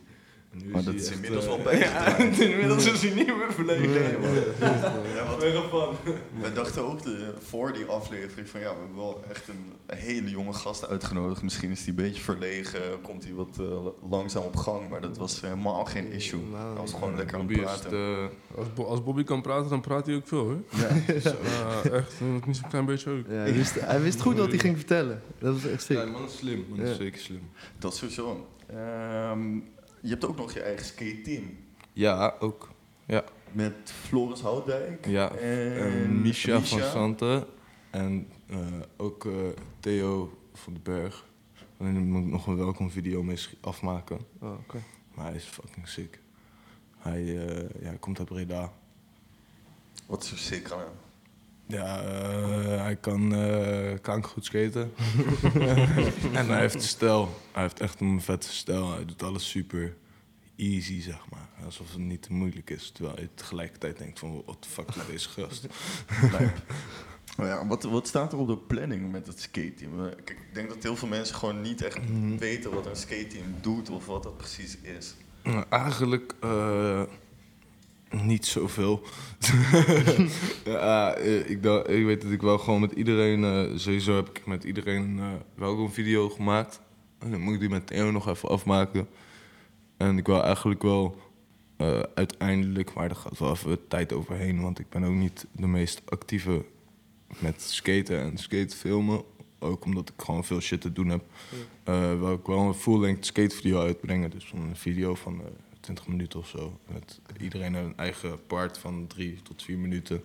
Nu Maar dat hij is echt, inmiddels eh, wel bijgedraaid. Ja, inmiddels is hij niet meer verlegen. Ja, fan. we dachten ook de, voor die aflevering van ja, we hebben wel echt een hele jonge gast uitgenodigd. Misschien is hij een beetje verlegen, komt hij wat eh, langzaam op gang. Maar dat was helemaal geen issue. Nou, Hij was gewoon lekker aan het is praten. de, Als, Bo- als Bobby kan praten, dan praat hij ook veel, hoor. Ja. Ja, echt, eh, niet zo'n klein beetje ook. Ja, hij, wist, hij wist goed wat hij ging vertellen. Dat was echt sick. ja, man is slim. Man is Ja. zeker slim. Dat sowieso. Ehm, je hebt ook nog je eigen skate-team. Ja, ook. Met Floris Houtdijk. Ja, En, En Misha, van Santen. En eh, ook eh, Theo van den Berg. En daar moet ik nog een welkom video mee afmaken. Oh, oké. Maar hij is fucking sick. Hij, eh, ja, hij komt uit Breda. Wat is er sick aan hem? Ja, eh, hij kan uh, kankergoed skaten. en hij heeft stijl. Hij heeft echt een vette stijl. Hij doet alles super easy, zeg maar. Alsof het niet te moeilijk is. Terwijl je tegelijkertijd denkt van, wat de fuck doet deze gast? Oh ja, wat, wat staat er op de planning met het skateteam? Eh, Kijk, ik denk dat heel veel mensen gewoon niet echt Mhm. weten wat een skateteam doet of wat dat precies is. Nou, eigenlijk, eh, Niet zoveel. ja, eh, ik, dacht, ik weet dat ik wel gewoon met iedereen... eh, sowieso heb ik met iedereen eh, wel een video gemaakt. En dan moet ik die met Theo nog even afmaken. En ik wil eigenlijk wel uiteindelijk... Maar daar gaat wel even tijd overheen. Want ik ben ook niet de meest actieve met skaten en skatefilmen. Ook omdat ik gewoon veel shit te doen heb. Wil ik wel een full-length skatevideo uitbrengen. Dus een video van 20 minuten of zo. Met iedereen een eigen part van 3 tot 4 minuten.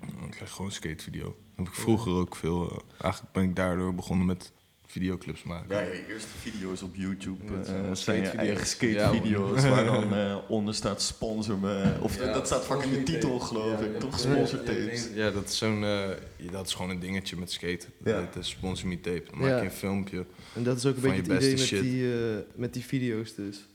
En dan krijg je gewoon een skatevideo. Dat heb ik vroeger ook veel... eh, eigenlijk ben ik daardoor begonnen met videoclips maken. Ja, je eerste video's op YouTube eh, eh, zijn je eigen skatevideo's Ja, waar dan eh, onder staat sponsor me. Of Ja, dat staat vaak in de titel geloof ik, toch? Sponsor tapes. Ja, dat is zo'n... eh, dat is gewoon een dingetje met skaten. Ja. Het is sponsor me tape. Dan maak Ja. je een filmpje. En dat is ook een beetje je het idee met die, eh, met die video's dus.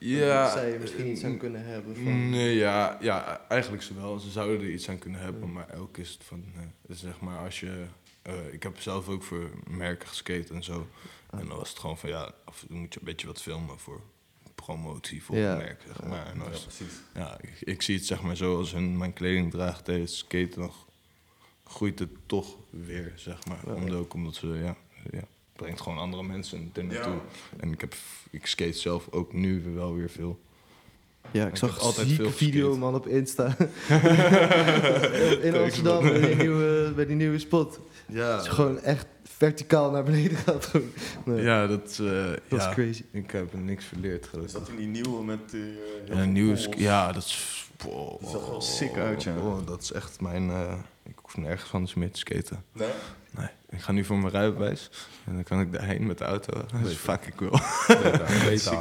Ja, Dat zij er misschien iets aan kunnen hebben van... Nee, ja, ja, eigenlijk ze wel. Ze zouden er iets aan kunnen hebben, maar ook is het van, eh, zeg maar, als je... eh, ik heb zelf ook voor merken geskate en zo. Ah. En dan was het gewoon van, ja, af en toe moet je een beetje wat filmen voor promotie voor Ja. het merk, zeg maar. En Ja, precies. ja, ik, ik zie het zeg maar zo, als hun mijn kleding draagt tijdens skaten, dan groeit het toch weer, zeg maar. Ja. Omdat, ook omdat ze, ja, ja, brengt gewoon andere mensen er naartoe. Ja. En ik, heb, ik skate zelf ook nu wel weer veel. Ja, ik Ik zag altijd veel video man op Insta. In Amsterdam, bij die, nieuwe, bij die nieuwe spot. Ja, Het is gewoon echt verticaal naar beneden gaat. Nee, Ja, dat, eh, dat ja, is crazy. ik heb er niks verleerd. Is gelukkig. dat in die nieuwe met eh, heel Ja, nieuwe, ja, dat is... Die zag er wel sick uit, ja. oh, dat is echt mijn... eh, ik hoef nergens van meer te skaten. Nee? Nee, ik ga nu voor mijn rijbewijs. En dan kan ik daarheen met de auto. Dus fuck, ik wil.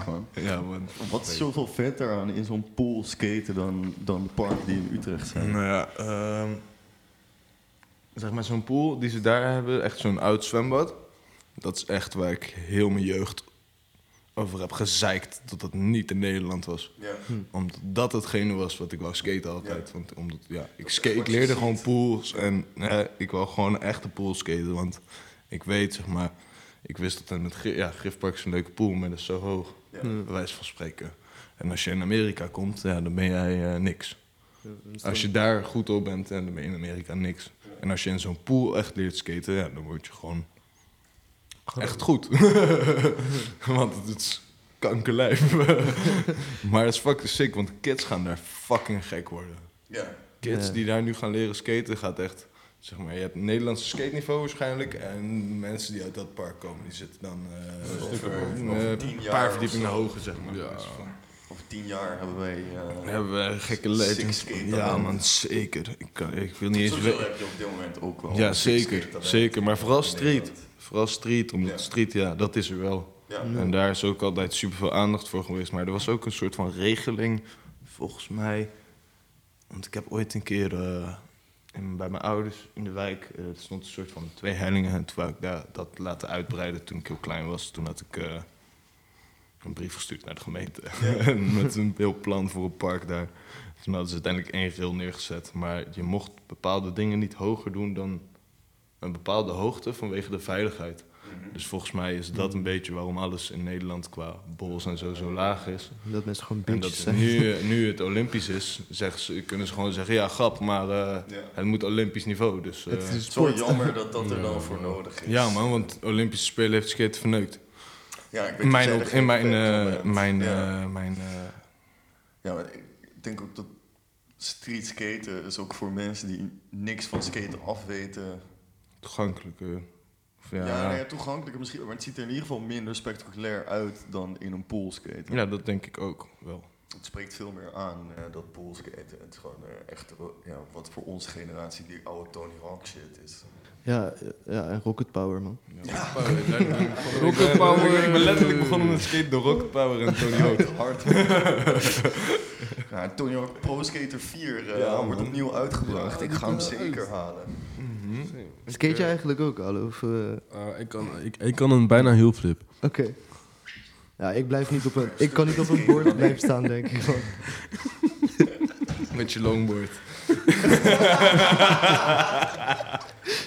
Man. Ja, man. Wat is zoveel vetter aan in zo'n pool skaten dan, dan de parken die in Utrecht zijn? Nou ja, ehm, zeg maar zo'n pool die ze daar hebben, echt zo'n oud zwembad. Dat is echt waar ik heel mijn jeugd over heb gezeikt dat dat niet in Nederland was. Ja. Omdat dat hetgene was wat ik wou skaten altijd. Want omdat, ja, ik, skate, ik leerde ziet. gewoon pools en eh, ik wou gewoon een echte pool skaten. Want ik weet, zeg maar, ik wist dat het ja, Griffpark is een leuke pool, maar dat is zo hoog. Ja. Bij wijze van spreken. En als je in Amerika komt, ja, dan ben jij eh, niks. Als je daar goed op bent, en dan ben je in Amerika niks. En als je in zo'n pool echt leert skaten, ja, dan word je gewoon echt goed. want het is kankerlijf. maar dat is fucking sick, want kids gaan daar fucking gek worden. Ja. Kids Ja. die daar nu gaan leren skaten, gaat echt... Zeg maar, je hebt Nederlandse skateniveau waarschijnlijk. En mensen die uit dat park komen, die zitten dan eh, Over- een over eh, paar of verdiepingen hoger, zeg maar. Ja. Van- Over tien jaar hebben wij... eh, Dan hebben we gekke legends. Ja man, zeker. Ik, kan, ik wil niet eens Sowieso heb je op dit moment ook wel. Ja, zeker. Zeker, maar vooral street. Vooral street, omdat Ja. street, ja, dat is er wel. Ja. En daar is ook altijd super veel aandacht voor geweest. Maar er was ook een soort van regeling, volgens mij. Want ik heb ooit een keer eh, in, bij mijn ouders in de wijk, eh, er stond een soort van twee hellingen. En toen wou ik daar, dat laten uitbreiden toen ik heel klein was. Toen had ik eh, een brief gestuurd naar de gemeente. Met een heel plan voor een park daar. Toen hadden ze uiteindelijk één rail neergezet. Maar je mocht bepaalde dingen niet hoger doen dan een bepaalde hoogte vanwege de veiligheid. Dus volgens mij is dat een beetje waarom alles in Nederland qua bols en zo zo laag is. Dat mensen gewoon En dat zijn. nu, eh, nu het Olympisch is, zeggen ze, kunnen ze gewoon zeggen: ja, grap, maar eh, Ja. het moet Olympisch niveau. Dus, eh, Het is een Het is wel sport. jammer dat dat er dan voor nodig is. ja, man, want Olympische Spelen heeft skate verneukt. Ja, ik weet mijn, op- in mijn, eh, mijn, Ja. eh, mijn eh, Ja, maar ik denk ook dat street skaten is ook voor mensen die niks van skaten afweten. Toegankelijke. Of ja, Ja, nou ja, toegankelijker misschien, maar het ziet er in ieder geval minder spectaculair uit dan in een poolskaten. ja, dat denk ik ook wel. Het spreekt veel meer aan, eh, dat poolskaten. Het is gewoon eh, echt eh, ja, wat voor onze generatie die oude Tony Hawk shit is. Ja, ja, en Rocket Power, man. Ja. Rocket Power. Ik ben letterlijk begonnen met skate door Rocket Power en Tony Hawk. Hard. ja, Tony Hawk Pro Skater 4 eh, Ja, wordt opnieuw uitgebracht. Ja, ik ga hem zeker halen. Skate je eigenlijk ook? Of, eh, Eh, ik, kan, ik, ik kan een bijna heel flip. Oké. Ja, ik blijf niet op een... Ik kan niet op een bord blijven staan, denk ik. Met je longboard.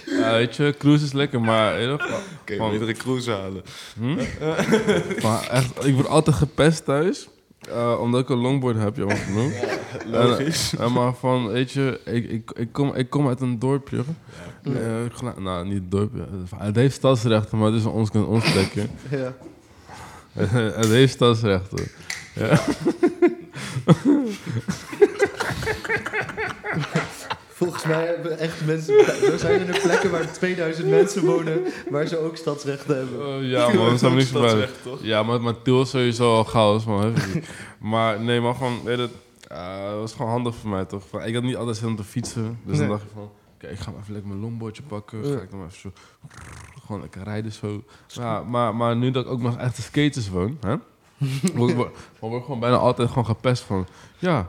Ja, weet je, cruise is lekker, maar... Oké, Man. meerdere cruise halen. hm? maar echt, ik word altijd gepest thuis. Eh, omdat ik een longboard heb, jammer genoeg. Logisch. En, en maar van, weet je, ik, ik, ik, kom, ik kom uit een dorpje. Eh, gela- nou, niet het dorpje. Het heeft stadsrechten, maar het is ons, ons plekje. Ja. het heeft stadsrechten. Ja. Volgens mij hebben echt mensen... Er zijn er plekken waar 2000 mensen wonen... waar ze ook stadsrechten hebben. Eh, ja, man, dat zou niet verbazen. Stadsrecht, toch? Ja, maar, maar Tiel is sowieso al chaos, man. maar nee, maar gewoon, weet het, eh, het was gewoon handig voor mij, toch? Van, ik had niet altijd zin om te fietsen, dus Nee. dan dacht ik van, oké, ik ga maar even lekker mijn longboardje pakken. Ja. Ga ik dan maar even zo, gewoon lekker rijden zo. Ja, maar, maar nu dat ik ook nog echt de skaters woon, hè? word, ik- word, word ik gewoon bijna altijd gewoon gepest van, ja,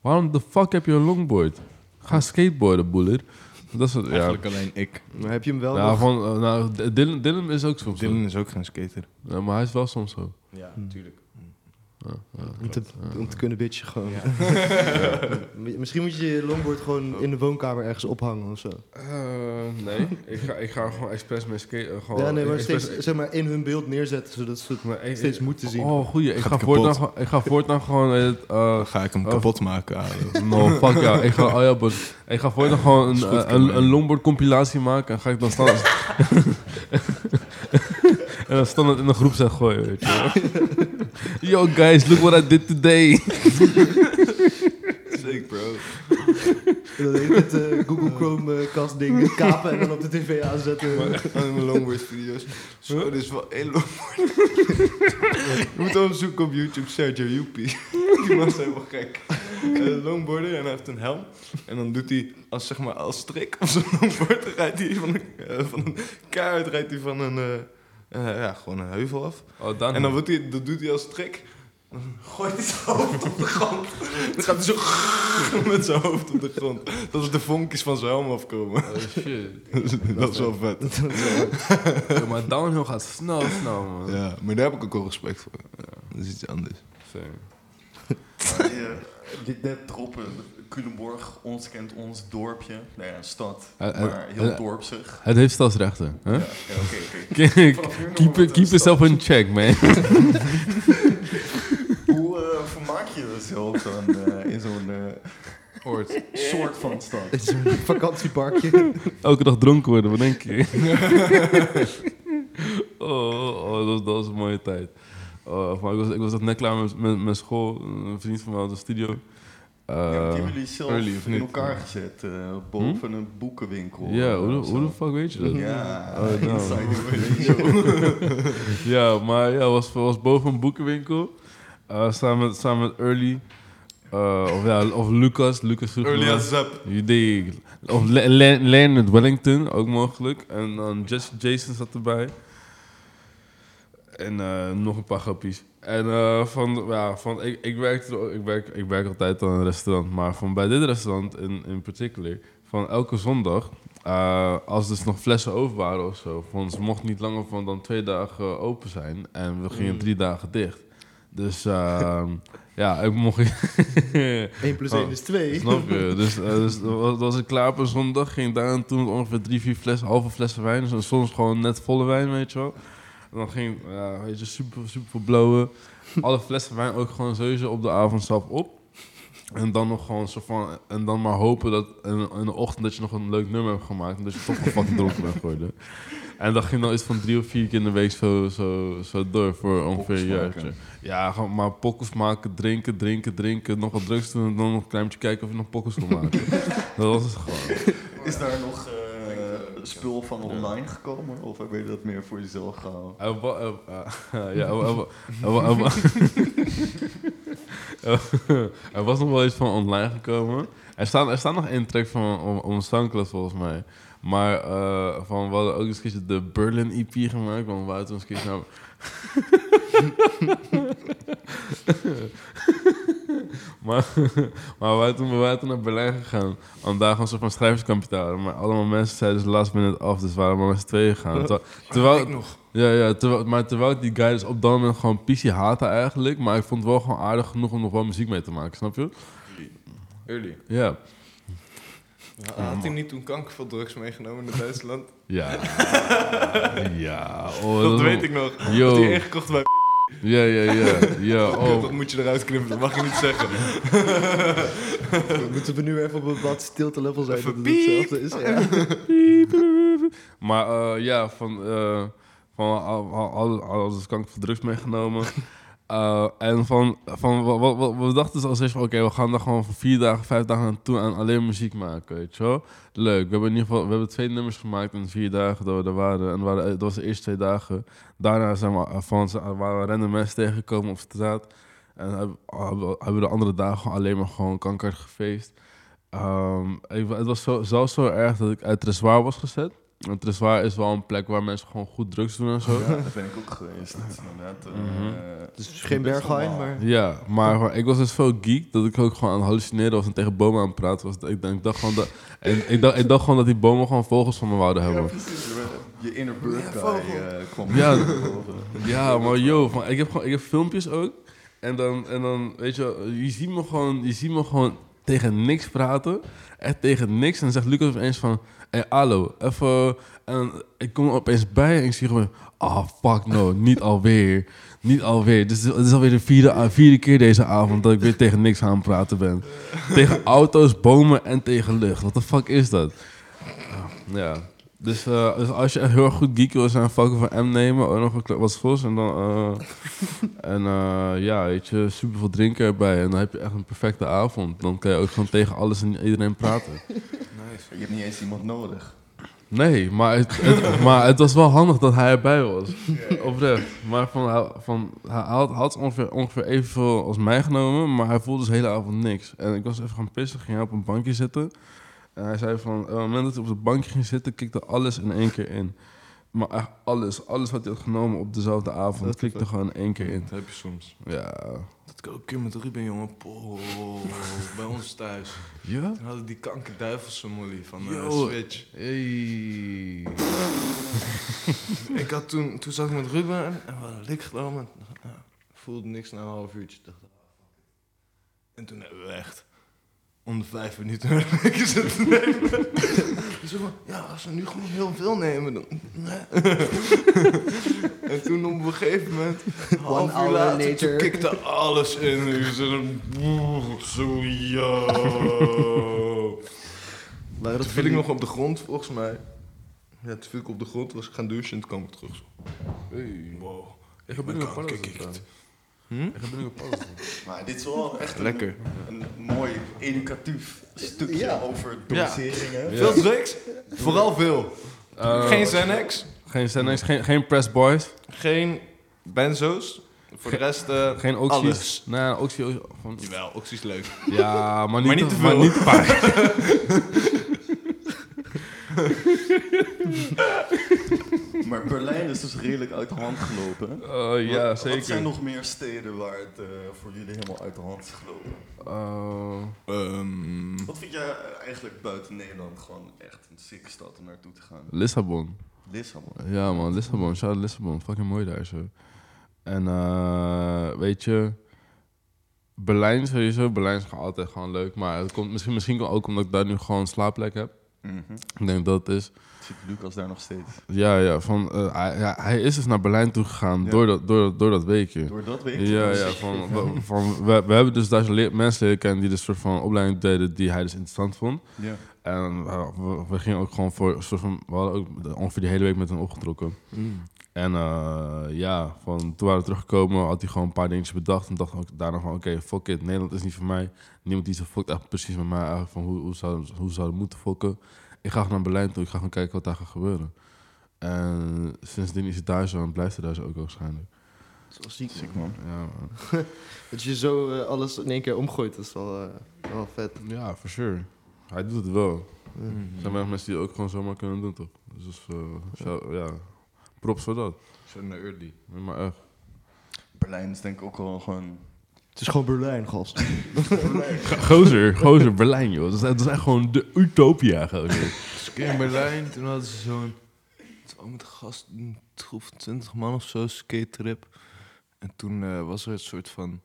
waarom de fuck heb je een longboard? Ga skateboarden, boeler. Dat is ja. Eigenlijk alleen ik. Maar heb je hem wel Ja, nog... van, eh, nou, Dylan, Dylan is ook soms zo. Dylan is ook geen skater. Ja, maar hij is wel soms zo. Ja, natuurlijk. Ja, Om te, klopt. om te kunnen bitchen gewoon. Misschien moet je je longboard gewoon in de woonkamer ergens ophangen of zo. Eh, nee, ik ga, ik ga gewoon expres mee skaten. eh, gewoon ja, nee, maar steeds zeg maar, in hun beeld neerzetten, zodat ze het maar ik- steeds moeten zien. Oh, goeie. Ik ga, voortaan, ik ga voortaan gewoon... Het, eh, ga ik hem Oh. kapot maken. Alo. no, fuck ja. Ik ga, oh ja, but, ik ga voortaan gewoon een, goed, een, een longboard compilatie maken. En ga ik dan staan... en dan standaard in de groep zeg gooien, weet je. Yo guys, look what I did today. Sick, bro. En dan het eh, Google Chrome eh, kast ding kapen en dan op de tv aanzetten. Aan mijn longboard video's. Zo, dit is wel één longboard. Je moet opzoeken op YouTube Sergio Joepie. Die man is helemaal gek. Uh, longboarder en hij heeft een helm. En dan doet hij als, zeg maar, als strik op zijn longboard. Dan rijdt hij van een, eh, van een kaart rijdt hij van een, ja, gewoon een heuvel af. Oh, dan. En dan wordt hij, dat doet hij als trick. Dan gooit hij zijn hoofd op de grond. Dan gaat hij zo met zijn hoofd op de grond. Dat is de vonkjes van zijn helm afkomen. Oh shit. dat is wel vet. Ja, maar downhill gaat snel, snel, man. Ja, maar daar heb ik ook wel respect voor. Ja, dat is iets anders. Same. Dit net droppen. Culemborg, ons kent ons dorpje. Nou ja, een stad, maar heel dorpsig. Het heeft stadsrechten. Hè? Ja, oké, oké. Keep, keep, yourself in check, man. Hoe eh, vermaak je jezelf dan eh, in zo'n eh, soort van stad? Het is een vakantieparkje. Elke dag dronken worden, wat denk je? oh, oh, dat, was, dat was een mooie tijd. Maar ik, was, ik was net klaar met, met, met school. Een vriend van mij had een studio. Uh, die hebben jullie zelf early in niet? elkaar gezet eh, boven een boekenwinkel. ja, eh, hoe, de- hoe de fuck weet je dat? Ja, Oh, nou. ja, maar ja, was, was boven een boekenwinkel. Eh, samen, met, samen met Early. Eh, of ja, of Lucas. Lucas Early as up. Of Le- Le- Leonard Wellington, ook mogelijk. En dan Jason zat erbij. En eh, nog een paar grappies. En eh, van, ja, van, ik, ik, werkte, ik, werk, ik werk altijd aan een restaurant. Maar van bij dit restaurant in, in particular, van elke zondag, eh, als er dus nog flessen over waren of zo, van, ze mochten niet langer van dan twee dagen open zijn. En we gingen drie dagen dicht. Dus ehm, ja, ik mocht... 1 plus 1 is 2. Snap je? Dus, dus was, was ik klaar op een zondag. Ging daar en toen ongeveer drie, vier flessen, halve flessen wijn. Dus soms gewoon net volle wijn, weet je wel. En dan ging ja, weet je, super, super blowen. Alle flessen wijn ook gewoon sowieso op de avond zelf op. En dan nog gewoon zo van... En dan maar hopen dat in, in de ochtend dat je nog een leuk nummer hebt gemaakt. En dat je toch een fucking dronken bent geworden. En dat ging dan iets van drie of vier keer in de week zo, zo, zo door voor ongeveer een jaartje. maken. Ja, gewoon maar pokkers maken, drinken, drinken, drinken. Nog wat drugs doen en dan nog een klein beetje kijken of je nog pokkers kon maken. dat was het gewoon. Is daar nog eh, spul van online gekomen? Of heb je dat meer voor jezelf gehouden? Eh, ja, er wa- wa- wa- was nog wel iets van online gekomen. Er staat, er staat nog één track van om, om Soundcloud volgens mij. Maar eh, van, we hadden ook eens keertje de Berlin EP gemaakt. Want we hadden eens een keertje naar... maar maar waren toen, we waren toen naar Berlijn gegaan. Om daar gewoon een soort van houden. Maar allemaal mensen zeiden dus last minute af. Dus we waren maar met z'n tweeën gegaan. Terwijl- terwijl, Ik nog. ja, ja terwijl, maar terwijl ik die guy dus op dat moment gewoon PC haatte eigenlijk. Maar ik vond het wel gewoon aardig genoeg om nog wel muziek mee te maken, snap je? Early. Ja. Had hij niet toen kanker veel drugs meegenomen naar Duitsland? Ja. ja. Oh, dat weet ik nog. Yo. Had hij ingekocht bij Ja, ja, ja. ja Dat oh. moet je eruit knippen, dat mag je niet zeggen. Moeten we nu even op een wat stilte level zijn Even dat het hetzelfde is? Ja. Maar eh, ja, van, eh, van al, al, al, alles kanker voor drugs meegenomen. Eh, en van, van wat, wat, we dachten als eerst oké, we gaan daar gewoon voor vier dagen, vijf dagen naartoe en alleen muziek maken, weet je. Leuk. We hebben in ieder geval we hebben twee nummers gemaakt in vier dagen dat we er waren. En waren, dat was de eerste twee dagen. Daarna zijn we eh, van, waren we random mensen tegengekomen op straat. En hebben, hebben, de andere dagen alleen maar gewoon kanker gefeest. Ehm, het was zo, zelfs zo erg dat ik uit Treswaar was gezet. En Treswaar is wel een plek waar mensen gewoon goed drugs doen en zo. Ja, daar ben ik ook geweest. Dat is inderdaad. eh, Mhm. Dus geen berghain, maar... Ja, maar maar ik was dus zo geek dat ik ook gewoon aan het hallucineren was en tegen bomen aan het praten was. Ik, dacht- ik dacht gewoon dat, en ik, dacht, ik dacht gewoon dat die bomen gewoon vogels van me wouden Ja, hebben. precies. Je inner bird guy eh, kwam Ja. Ja, maar yo, van, ik, heb gewoon, ik heb filmpjes ook. En dan, en dan weet je, wel, je ziet me gewoon, je ziet me gewoon tegen niks praten. Echt tegen niks. En dan zegt Lucas opeens van, hé, hallo, even... En ik kom er opeens bij en ik zie gewoon, ah, fuck no, niet alweer. Niet alweer. Dus het is alweer de vierde, ah, vierde keer deze avond dat ik weer tegen niks aan het praten ben. tegen auto's, bomen en tegen lucht. Wat de fuck is dat? Ja. Dus, eh, dus als je echt heel erg goed geek wil zijn, fucking van M nemen, ook nog een wat vos en dan... eh, en eh, ja, weet je, super veel drinken erbij en dan heb je echt een perfecte avond. Dan kan je ook gewoon tegen alles en iedereen praten. Nice. Je hebt niet eens iemand nodig. Nee, maar het, het- maar het was wel handig dat hij erbij was. Oprecht. Maar van, hij- van, hij had, had ongeveer, ongeveer evenveel als mij genomen, maar hij voelde dus de hele avond niks. En ik was even gaan pissen, ging hij op een bankje zitten. En hij zei van, op het moment dat hij op het bankje ging zitten, kikte alles in één keer in. Maar echt alles, alles wat hij had genomen op dezelfde avond, Dat klikte gewoon in één keer in. Dat heb je soms. Ja. Ook een keer met Ruben, jongen. Poh, bij ons thuis. Ja? Toen hadden die kankerduivelse molly van eh, Yo. Switch. Hey. Ik had toen, toen zat ik met Ruben en we hadden lik genomen. Voelde niks na een half uurtje. Dacht, ah. En toen hebben we echt om de vijf minuten een zitten nemen. Dus ik van, ja, als we nu gewoon heel veel nemen, dan... Nee. en toen op een gegeven moment, een half uur hour later, kikte alles in. En je zo, yo. Dat Toen viel ik nog op de grond, volgens mij. Ja, toen viel ik op de grond, was ik gaan douchen en toen kwam ik terug. Hey. Wow. Ik ga binnen zitten. Maar dit is wel echt een, Lekker. een mooi educatief stukje Ja. over Ja. doseringen. Veel drugs? Vooral veel. Eh, Geen Xanax, Geen Xanax, geen, geen Press Boys, geen benzo's. Voor de rest, eh, geen oxys. alles. Nee, oxy, van, Jawel, oxy is leuk. ja, maar niet, Maar niet te maar veel. niet te vaak. Maar Berlijn is dus redelijk uit de hand gelopen. Eh, ja, Wat- zeker. Wat zijn nog meer steden waar het eh, voor jullie helemaal uit de hand is gelopen? Eh, Ehm, Wat vind jij eigenlijk buiten Nederland gewoon echt een sick stad om naartoe te gaan? Lissabon. Lissabon. Ja man, Lissabon. Shout out Lissabon. Fucking mooi daar zo. En eh, weet je, Berlijn sowieso. Berlijn is gewoon altijd gewoon leuk. Maar het komt misschien, misschien ook omdat ik daar nu gewoon een slaapplek heb. Mhm. Ik denk dat het is. Zit Lucas daar nog steeds? Ja, ja, van, eh, hij, ja, hij is dus naar Berlijn toe gegaan Ja. door, dat, door, door dat weekje. Door dat weet Ja, ja, van, we- van, we, we hebben dus daar mensen leren kennen die dus soort van opleiding deden die hij dus interessant vond. Ja. En uh, we, we gingen ook gewoon voor soort van, we hadden ook de- ongeveer die hele week met hem opgetrokken. En eh, ja, van, toen waren we teruggekomen, had hij gewoon een paar dingetjes bedacht. En dacht ook daarna van, oké, fuck it, Nederland is niet voor mij. Niemand die zo fuckt echt precies met mij eigenlijk van hoe, hoe, zou, hoe zou het moeten fokken. Ik ga naar Berlijn toe, ik ga gewoon kijken wat daar gaat gebeuren. En sindsdien is het daar zo en blijft het daar zo ook waarschijnlijk. Dat is wel ziek, man. man. Ja, man. Dat je zo eh, alles in één keer omgooit, dat is wel, eh, wel vet. ja for sure. Hij doet het wel. Mm. Er zijn weinig mensen die het ook gewoon zomaar kunnen doen, toch? Dus eh, zo- ja, props voor dat. Zo naar early. Nee, Maar echt. Berlijn is denk ik ook wel gewoon... Het is gewoon Berlijn, gast. Gozer, gozer, Berlijn, joh. Dat is, dat is echt gewoon de utopia, gozer. Dus in Berlijn, toen hadden ze zo'n... het was Ook met een gast, een troep van 20 man of zo, skate trip. En toen eh, was er een soort van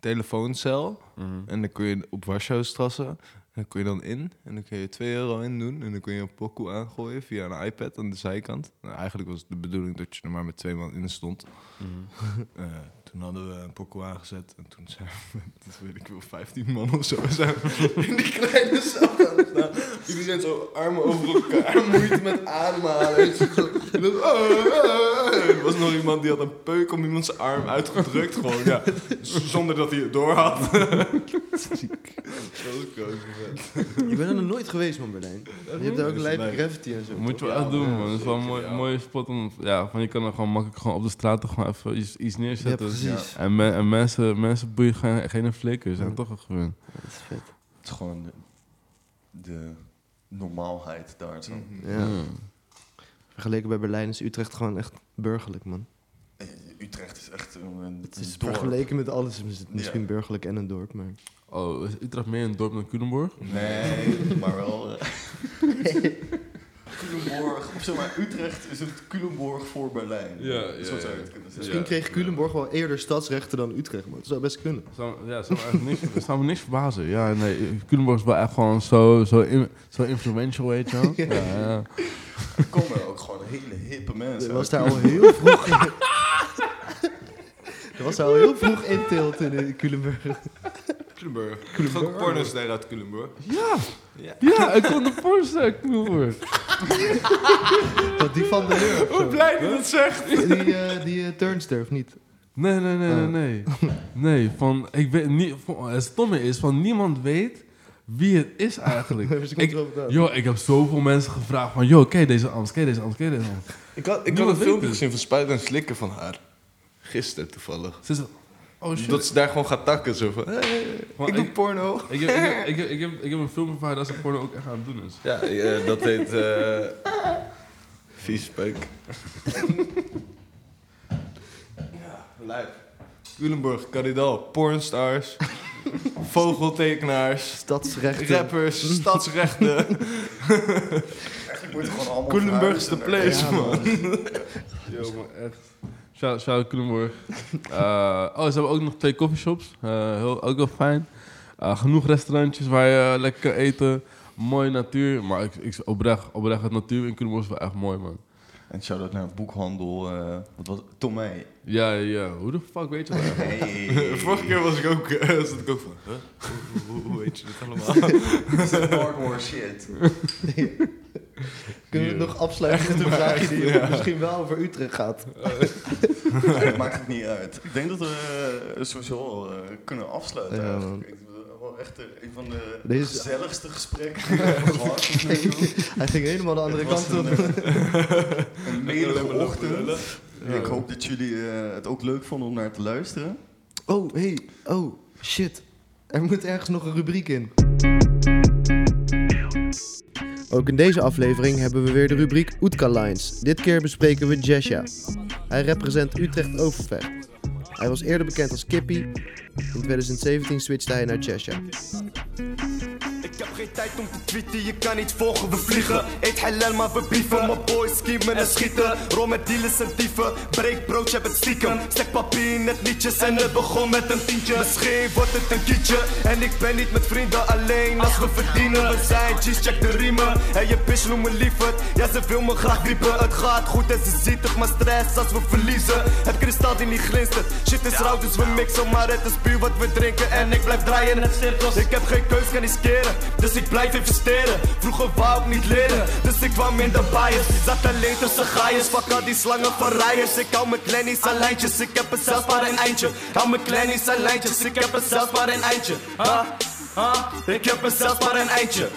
telefooncel. En dan kun je op Warschaustrasse. Dan kon je dan in en dan kun je 2 euro in doen. En dan kun je een pokoe aangooien via een iPad aan de zijkant. Nou, eigenlijk was het de bedoeling dat je er maar met twee man in stond. Eh, toen hadden we een pokoe aangezet. En toen zijn we, dat weet ik wel, 15 man of zo. Zijn we in die kleine zaal gaan staan. Jullie zijn zo armen over elkaar. Moeite met ademhalen. En zo- zo- en dan- oh, oh, oh. Er was nog iemand die had een peuk om iemand zijn arm uitgedrukt. Gewoon, ja. Zonder dat hij het door had. Dat was. Ik ben er nog nooit geweest, man, Berlijn. Je hebt daar ook leuk. graffiti en zo. Moet je wel echt doen, man. Het is wel een zeker, mooi, ja. mooie spot om... Ja, van je kan er gewoon makkelijk gewoon op de straat toch gewoon even iets, iets Ja, neerzetten. Precies. en, me- en mensen, mensen boeien geen, geen flikker. Zijn toch wel gewend. Dat is vet. Het is gewoon de, de normaalheid daar zo. Ja. Vergeleken bij Berlijn is Utrecht gewoon echt burgerlijk, man. Eh, Utrecht is echt een, een Het is dorp. vergeleken met alles is het misschien Ja. burgerlijk en een dorp, maar... Oh, is Utrecht meer een dorp dan Culemborg? Nee, maar wel. eh, Culemborg, of zeg maar, Utrecht is het Culemborg voor Berlijn. Ja, ja, zou je het kunnen zeggen. Misschien kreeg Culemborg wel eerder stadsrechten dan Utrecht, maar dat zou best kunnen. Zou, ja, zou me niks, zou me niks verbazen. Ja, nee, Culemborg is wel echt gewoon zo, zo, in- zo influential, weet je wel. Ja, ja. Er komen ook gewoon hele hippe mensen. Er was daar al heel vroeg... er was daar al heel vroeg inteelt in eh. Culemborg. Er is ook een pornoster uit Culemborg. ja ik kon de voorstellen, Culemborg. Dat die van de Leur of zo. blij dat het zegt. Die, eh, die eh, turnster, of niet? Nee, nee, nee, nee, Oh. nee. Nee, van, ik weet niet, van, het stomme is, van niemand weet wie het is eigenlijk. Ik yo, ik heb zoveel mensen gevraagd van, ken je deze Amst, ken je deze Amst, ken je deze Amst? Ik had, ik had een filmpje gezien van Spuiten en Slikken van haar. Gisteren toevallig. Ze zegt, oh shit. Dat ze daar gewoon gaat takken. Zo van, hey, ik doe porno. Ik heb, ik, heb, ik, heb, ik, heb, ik heb een filmpje van haar dat ze porno ook echt aan het doen is. Ja, eh, dat heet... eh vies peuk. ja, lijp. Culemborg, Caridal, pornstars, vogeltekenaars, Stadsrechten. rappers, stadsrechten. The verhuizen naar- place, Ja, man. man. Yo, maar echt. Shout, shout out Culemborg. Eh, oh, ze hebben ook nog twee coffeeshops. Eh heel, ook wel fijn. Eh, genoeg restaurantjes waar je lekker kan eten. Mooie natuur. Maar ik, ik oprecht, oprecht, het natuur in Culemborg is wel echt mooi, man. En shout-out naar boekhandel, eh wat was? Tomei. Ja, ja, ja. Hoe de fuck weet je dat? Hey. Vorige keer was ik ook, eh, zat ik ook van, huh? hoe, hoe, hoe weet je dit allemaal? Hardcore shit. Kunnen we het nog afsluiten met een vraagje die ja. misschien wel over Utrecht gaat? Maakt het niet uit. Ik denk dat we eh, sowieso al eh, kunnen afsluiten. Ja, eigenlijk. Ik wel echt eh, een van de Deze- gezelligste gesprekken die. Hij ging helemaal de andere kant op. een, melige maar ochtend. Ik hoop dat jullie het ook leuk vonden om naar te luisteren. Oh, hey. Oh, shit. Er moet ergens nog een rubriek in. Ook in deze aflevering hebben we weer de rubriek Oetka Lines. Dit keer bespreken we Jesja. Hij represent Utrecht Overvecht. Hij was eerder bekend als Kippie. In 2017 switchte hij naar Jesja. Ik heb geen tijd om te tweeten, je kan niet volgen, we vliegen. Eet halal maar we brieven, mijn boys schiemen en schieten. Rol met dealers en dieven, breek brood, je hebt het stiekem. Stek papier in het liedjes en het begon met een tientje. Misschien wordt het een kietje, en ik ben niet met vrienden alleen Als we verdienen, we zijn G's, check de riemen. En je bitch noem me lieverd, ja ze wil me graag wiepen Het gaat goed en ze ziet het, maar stress als we verliezen. Het kristal die niet glinstert, shit is rauw dus we mixen. Maar het is puur wat we drinken. En ik blijf draaien. Het cirkels. Ik heb geen keus, kan riskeren, dus ik blijf investeren. Vroeger wou ik niet leren, dus ik kwam in de bias. Zat alleen tussen gaaiers, fuck al die slangen van rijers Ik hou mijn kleinies aan lijntjes, ik heb het zelfs maar een eindje. Hou mijn kleinies aan lijntjes, ik heb het zelfs maar een eindje. Ha, ha, ik heb het zelfs maar een eindje.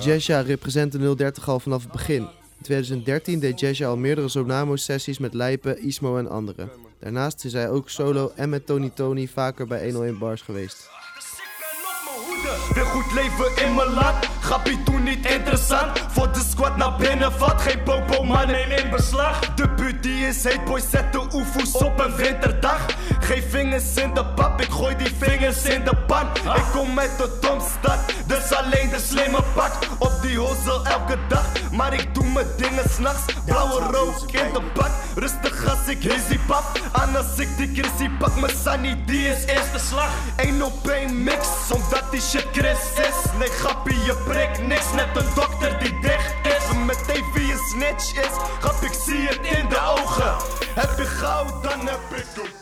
Jesja representte 030 al vanaf het begin. In 2013 deed Jesja al meerdere Zonamo-sessies met Lijpen, Ismo en anderen. Daarnaast is hij ook solo en met Tony Tony vaker bij 101 Bars geweest. Weer goed leven in mijn land. Grappie toen niet interessant. Voor de squad naar binnen valt geen popo, maar neem in beslag. De buurt die is heet, boy, zet de oefoes op een winterdag. Geen vingers in de pap, ik gooi die vingers in de pan. Ik kom uit de domstad, dus alleen de slimme pak. Op die hostel elke dag. Maar ik doe mijn dingen s'nachts. Blauwe rook in de bak. Rustig als ik hizzy pap. En als ik die Chrissy pak, mijn Sunny, die is eerste slag. Eén op één mix, omdat die shit Chris is. Nee, grappie, je prikt niks. Net een dokter die dicht is. Meteen wie een snitch is. Grap, ik zie het in de ogen. Heb je goud, dan heb ik koop.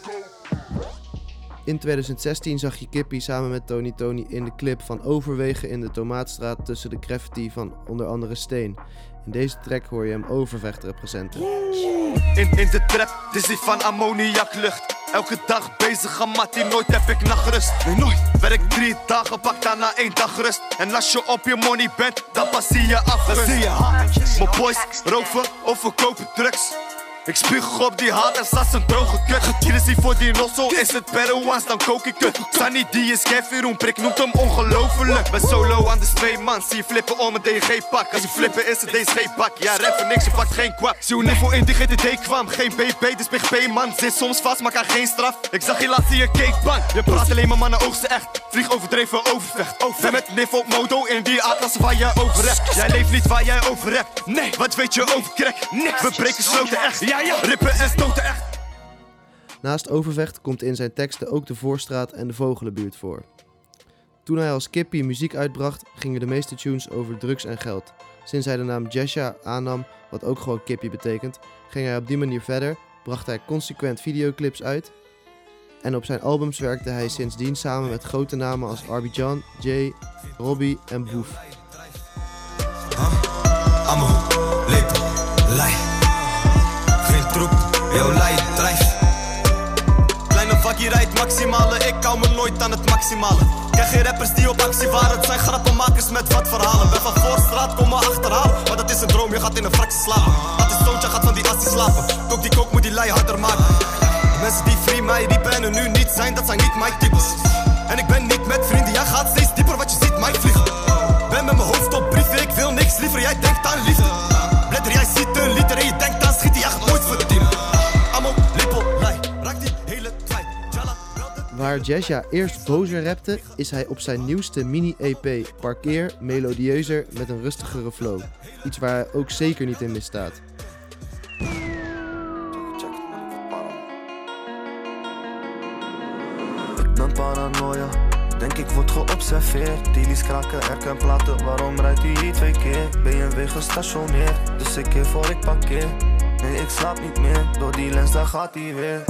In 2016 zag je Kippy samen met Tony Tony in de clip van Overwegen in de Tomaatstraat tussen de graffiti van onder andere Steen. In deze track hoor je hem Overvecht representen. In, in de trap, dizzy van ammoniaklucht. Elke dag bezig aan mattie, nooit heb ik nachtrust. Nee, nooit. Werk drie dagen, pak daarna één dag rust. En als je op je money bent, dan pas zie je af. Dan zie je Mijn boys roven of verkopen drugs. Ik spuug op die haat en sas een droge kut. Getierensie voor die nosso, is het Peruaans, dan kook ik het. Sunny die is Kevin prik noemt hem ongelofelijk. Ben solo aan de twee man, zie je flippen om een DG-pak. Als je flippen is het DSG-pak, ja rap voor niks, je pakt geen kwak. Zie hoe niveau in die GTD kwam, geen BP, dus BGP man. Zit soms vast, maar kan geen straf. Ik zag je laatst in je cakebank, je praat alleen maar mannen oogsten echt. Vlieg overdreven overvecht, ben met niveau modo in die atlas waar jij over. Jij leeft niet waar jij over nee, wat weet je over crack? Niks, we breken sloten echt, ja ja, rippen en stoten echt. Naast Overvecht komt in zijn teksten ook de Voorstraat en de Vogelenbuurt voor. Toen hij als Kippy muziek uitbracht, gingen de meeste tunes over drugs en geld. Sinds hij de naam Jesha aannam, wat ook gewoon Kippy betekent, ging hij op die manier verder, bracht hij consequent videoclips uit. En op zijn albums werkte hij sindsdien samen met grote namen als Arbidjan, Jay, Robbie en Boef. Yo lei, drijf. Kleine vakkie rijdt maximale, ik hou me nooit aan het maximale. Krijg geen rappers die op actie waren, het zijn grappenmakers met wat verhalen. Ben van voorstraat, kom me achterhalen, maar dat is een droom, je gaat in een fractie slapen. Had een zoontje, gaat van die assie slapen. Kook die kook, moet die lei harder maken. Mensen die free mij riepen en nu niet zijn, dat zijn niet mijn types. En ik ben niet met vrienden, jij gaat steeds dieper, wat je ziet, mij vliegen. Ben met mijn hoofd op brieven, ik wil niks liever, jij denkt aan liefde. Bladder, jij ziet een liter en je denkt aan schieten, jij gaat nooit verdienen. Waar Jesja eerst bozer rapte, is hij op zijn nieuwste mini-EP Parkeer melodieuzer met een rustigere flow. Iets waar hij ook zeker niet in misstaat. Ik ben paranoia, denk ik word geobserveerd Dealies kraken, herken platen, waarom rijdt hij hier twee keer? BMW gestationeerd, dus ik keer voor ik parkeer Nee, ik slaap niet meer, door die lens daar gaat hij weer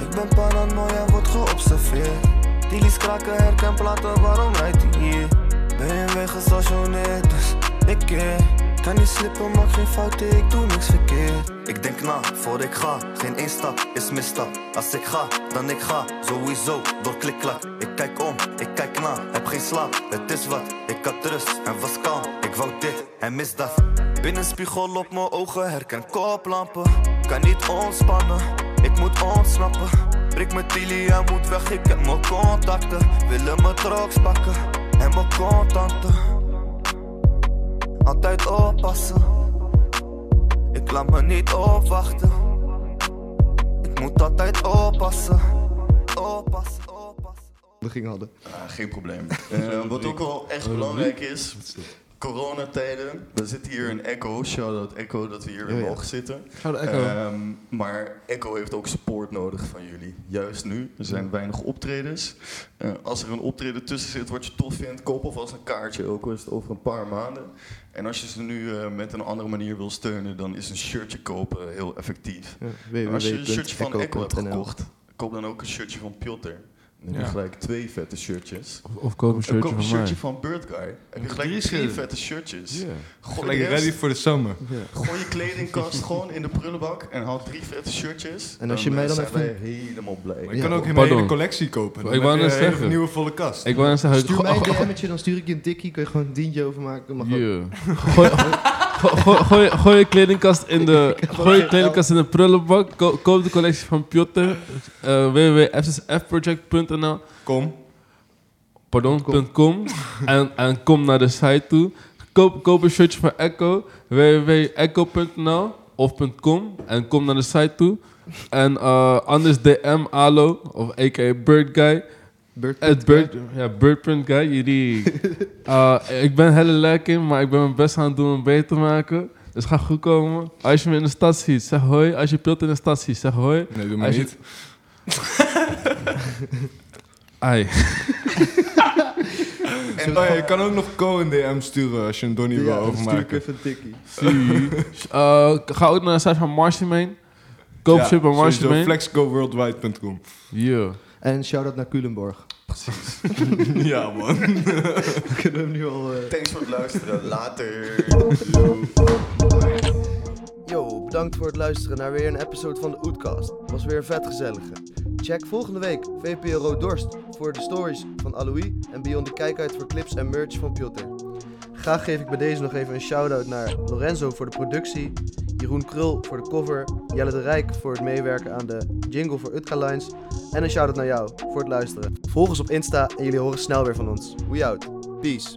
Ik ben paranoia, word geobserveerd. Dealies kraken, herken platen, waarom rijdt hij hier? BMW gestationeerd, dus ik keer. Kan niet slippen, maak geen fouten, ik doe niks verkeerd. Ik denk na, voor ik ga, geen één is misstap. Als ik ga, dan ik ga, sowieso, door klikklak. Ik kijk om, ik kijk na, heb geen slaap, het is wat Ik had rust en was kalm, ik wou dit en mis dat Binnenspiegel op mijn ogen, herken koplampen Kan niet ontspannen, ik moet ontsnappen. Prik mijn en moet weg, ik heb mijn contacten. Willen mijn drugs pakken en mijn contanten. Altijd oppassen. Ik laat me niet opwachten. Ik moet altijd oppassen. Oppassen, oppassen We gingen hadden. Ah, geen probleem. Eh, wat ook wel echt belangrijk is, coronatijden. We zitten hier in Echo, shout-out Echo dat we hier weer Oh ja. mogen zitten. Shout-out Echo. Ehm, maar Echo heeft ook support nodig van jullie. Juist nu, er zijn weinig optredens. Eh, als er een optreden tussen zit wat je tof vindt, koop alvast een kaartje, ook al is het over een paar maanden. En als je ze nu eh, met een andere manier wil steunen, dan is een shirtje kopen heel effectief. Ja, als je een shirtje van Echo hebt gekocht, koop dan ook een shirtje van Piotr. Dan heb je Ja. gelijk twee vette shirtjes. Of, of koop een En shirtje koop een van shirtje van Bird Guy. Heb je gelijk Drie vette shirtjes. Ja. Gooi, rest- ready voor de zomer. gooi je kledingkast gewoon in de prullenbak en haal drie vette shirtjes. En als je mij eh, dan zijn wij helemaal blij. Maar je Ja, kan ook een pardon. hele collectie kopen. Dan Ik wou net een zeggen. nieuwe volle kast. Ik wou net zeggen... Stuur mij een DM'tje, dan stuur ik je een tikkie. Kun je gewoon een dientje overmaken. Mag. Yeah. Gooi, go- gooi, gooi, gooi je kledingkast in de, gooi je kledingkast in de prullenbak. Ko- koop de collectie van Piotr. Uh, www.fssfproject.nl Kom. Pardon, .com. en, en kom naar de site toe. Koop, koop een shirtje van Echo. www.echo.nl of .com. En kom naar de site toe. En eh, anders DM Alo of a.k.a. Bird Guy. Bird Het Bird, ja, Birdprint Guy, jullie. Uh, ik ben hele lek in, maar ik ben mijn best aan het doen om beter te maken. Dus het gaat goed komen. Als je me in de stad ziet, zeg hoi. Als je Pilt in de stad ziet, zeg hoi. Nee, doe maar niet. Ai. En oh ja, je kan ook nog Co een DM sturen als je een Donnie wil Ja, dan stuur ik overmaken. even een tikkie. Uh, ga ook naar de site van Marshman. Koop shit bij sowieso Marshman. flexgoworldwide.com. Yeah. En shout-out naar Culemborg. ja, man. Kunnen we hem nu al... eh, Thanks voor het luisteren. Later. Yo, bedankt voor het luisteren naar weer een episode van de Oetcast. Was weer een vet gezellige. Check volgende week VPRO Dorst voor de stories van Alois en Beyond de kijkuit voor clips en merch van Piotr. Graag geef ik bij deze nog even een shout-out naar Lorenzo voor de productie, Jeroen Krul voor de cover, Jelle de Rijk voor het meewerken aan de jingle voor Utka Lines en een shout-out naar jou voor het luisteren. Volg ons op Insta en jullie horen snel weer van ons. We out. Peace.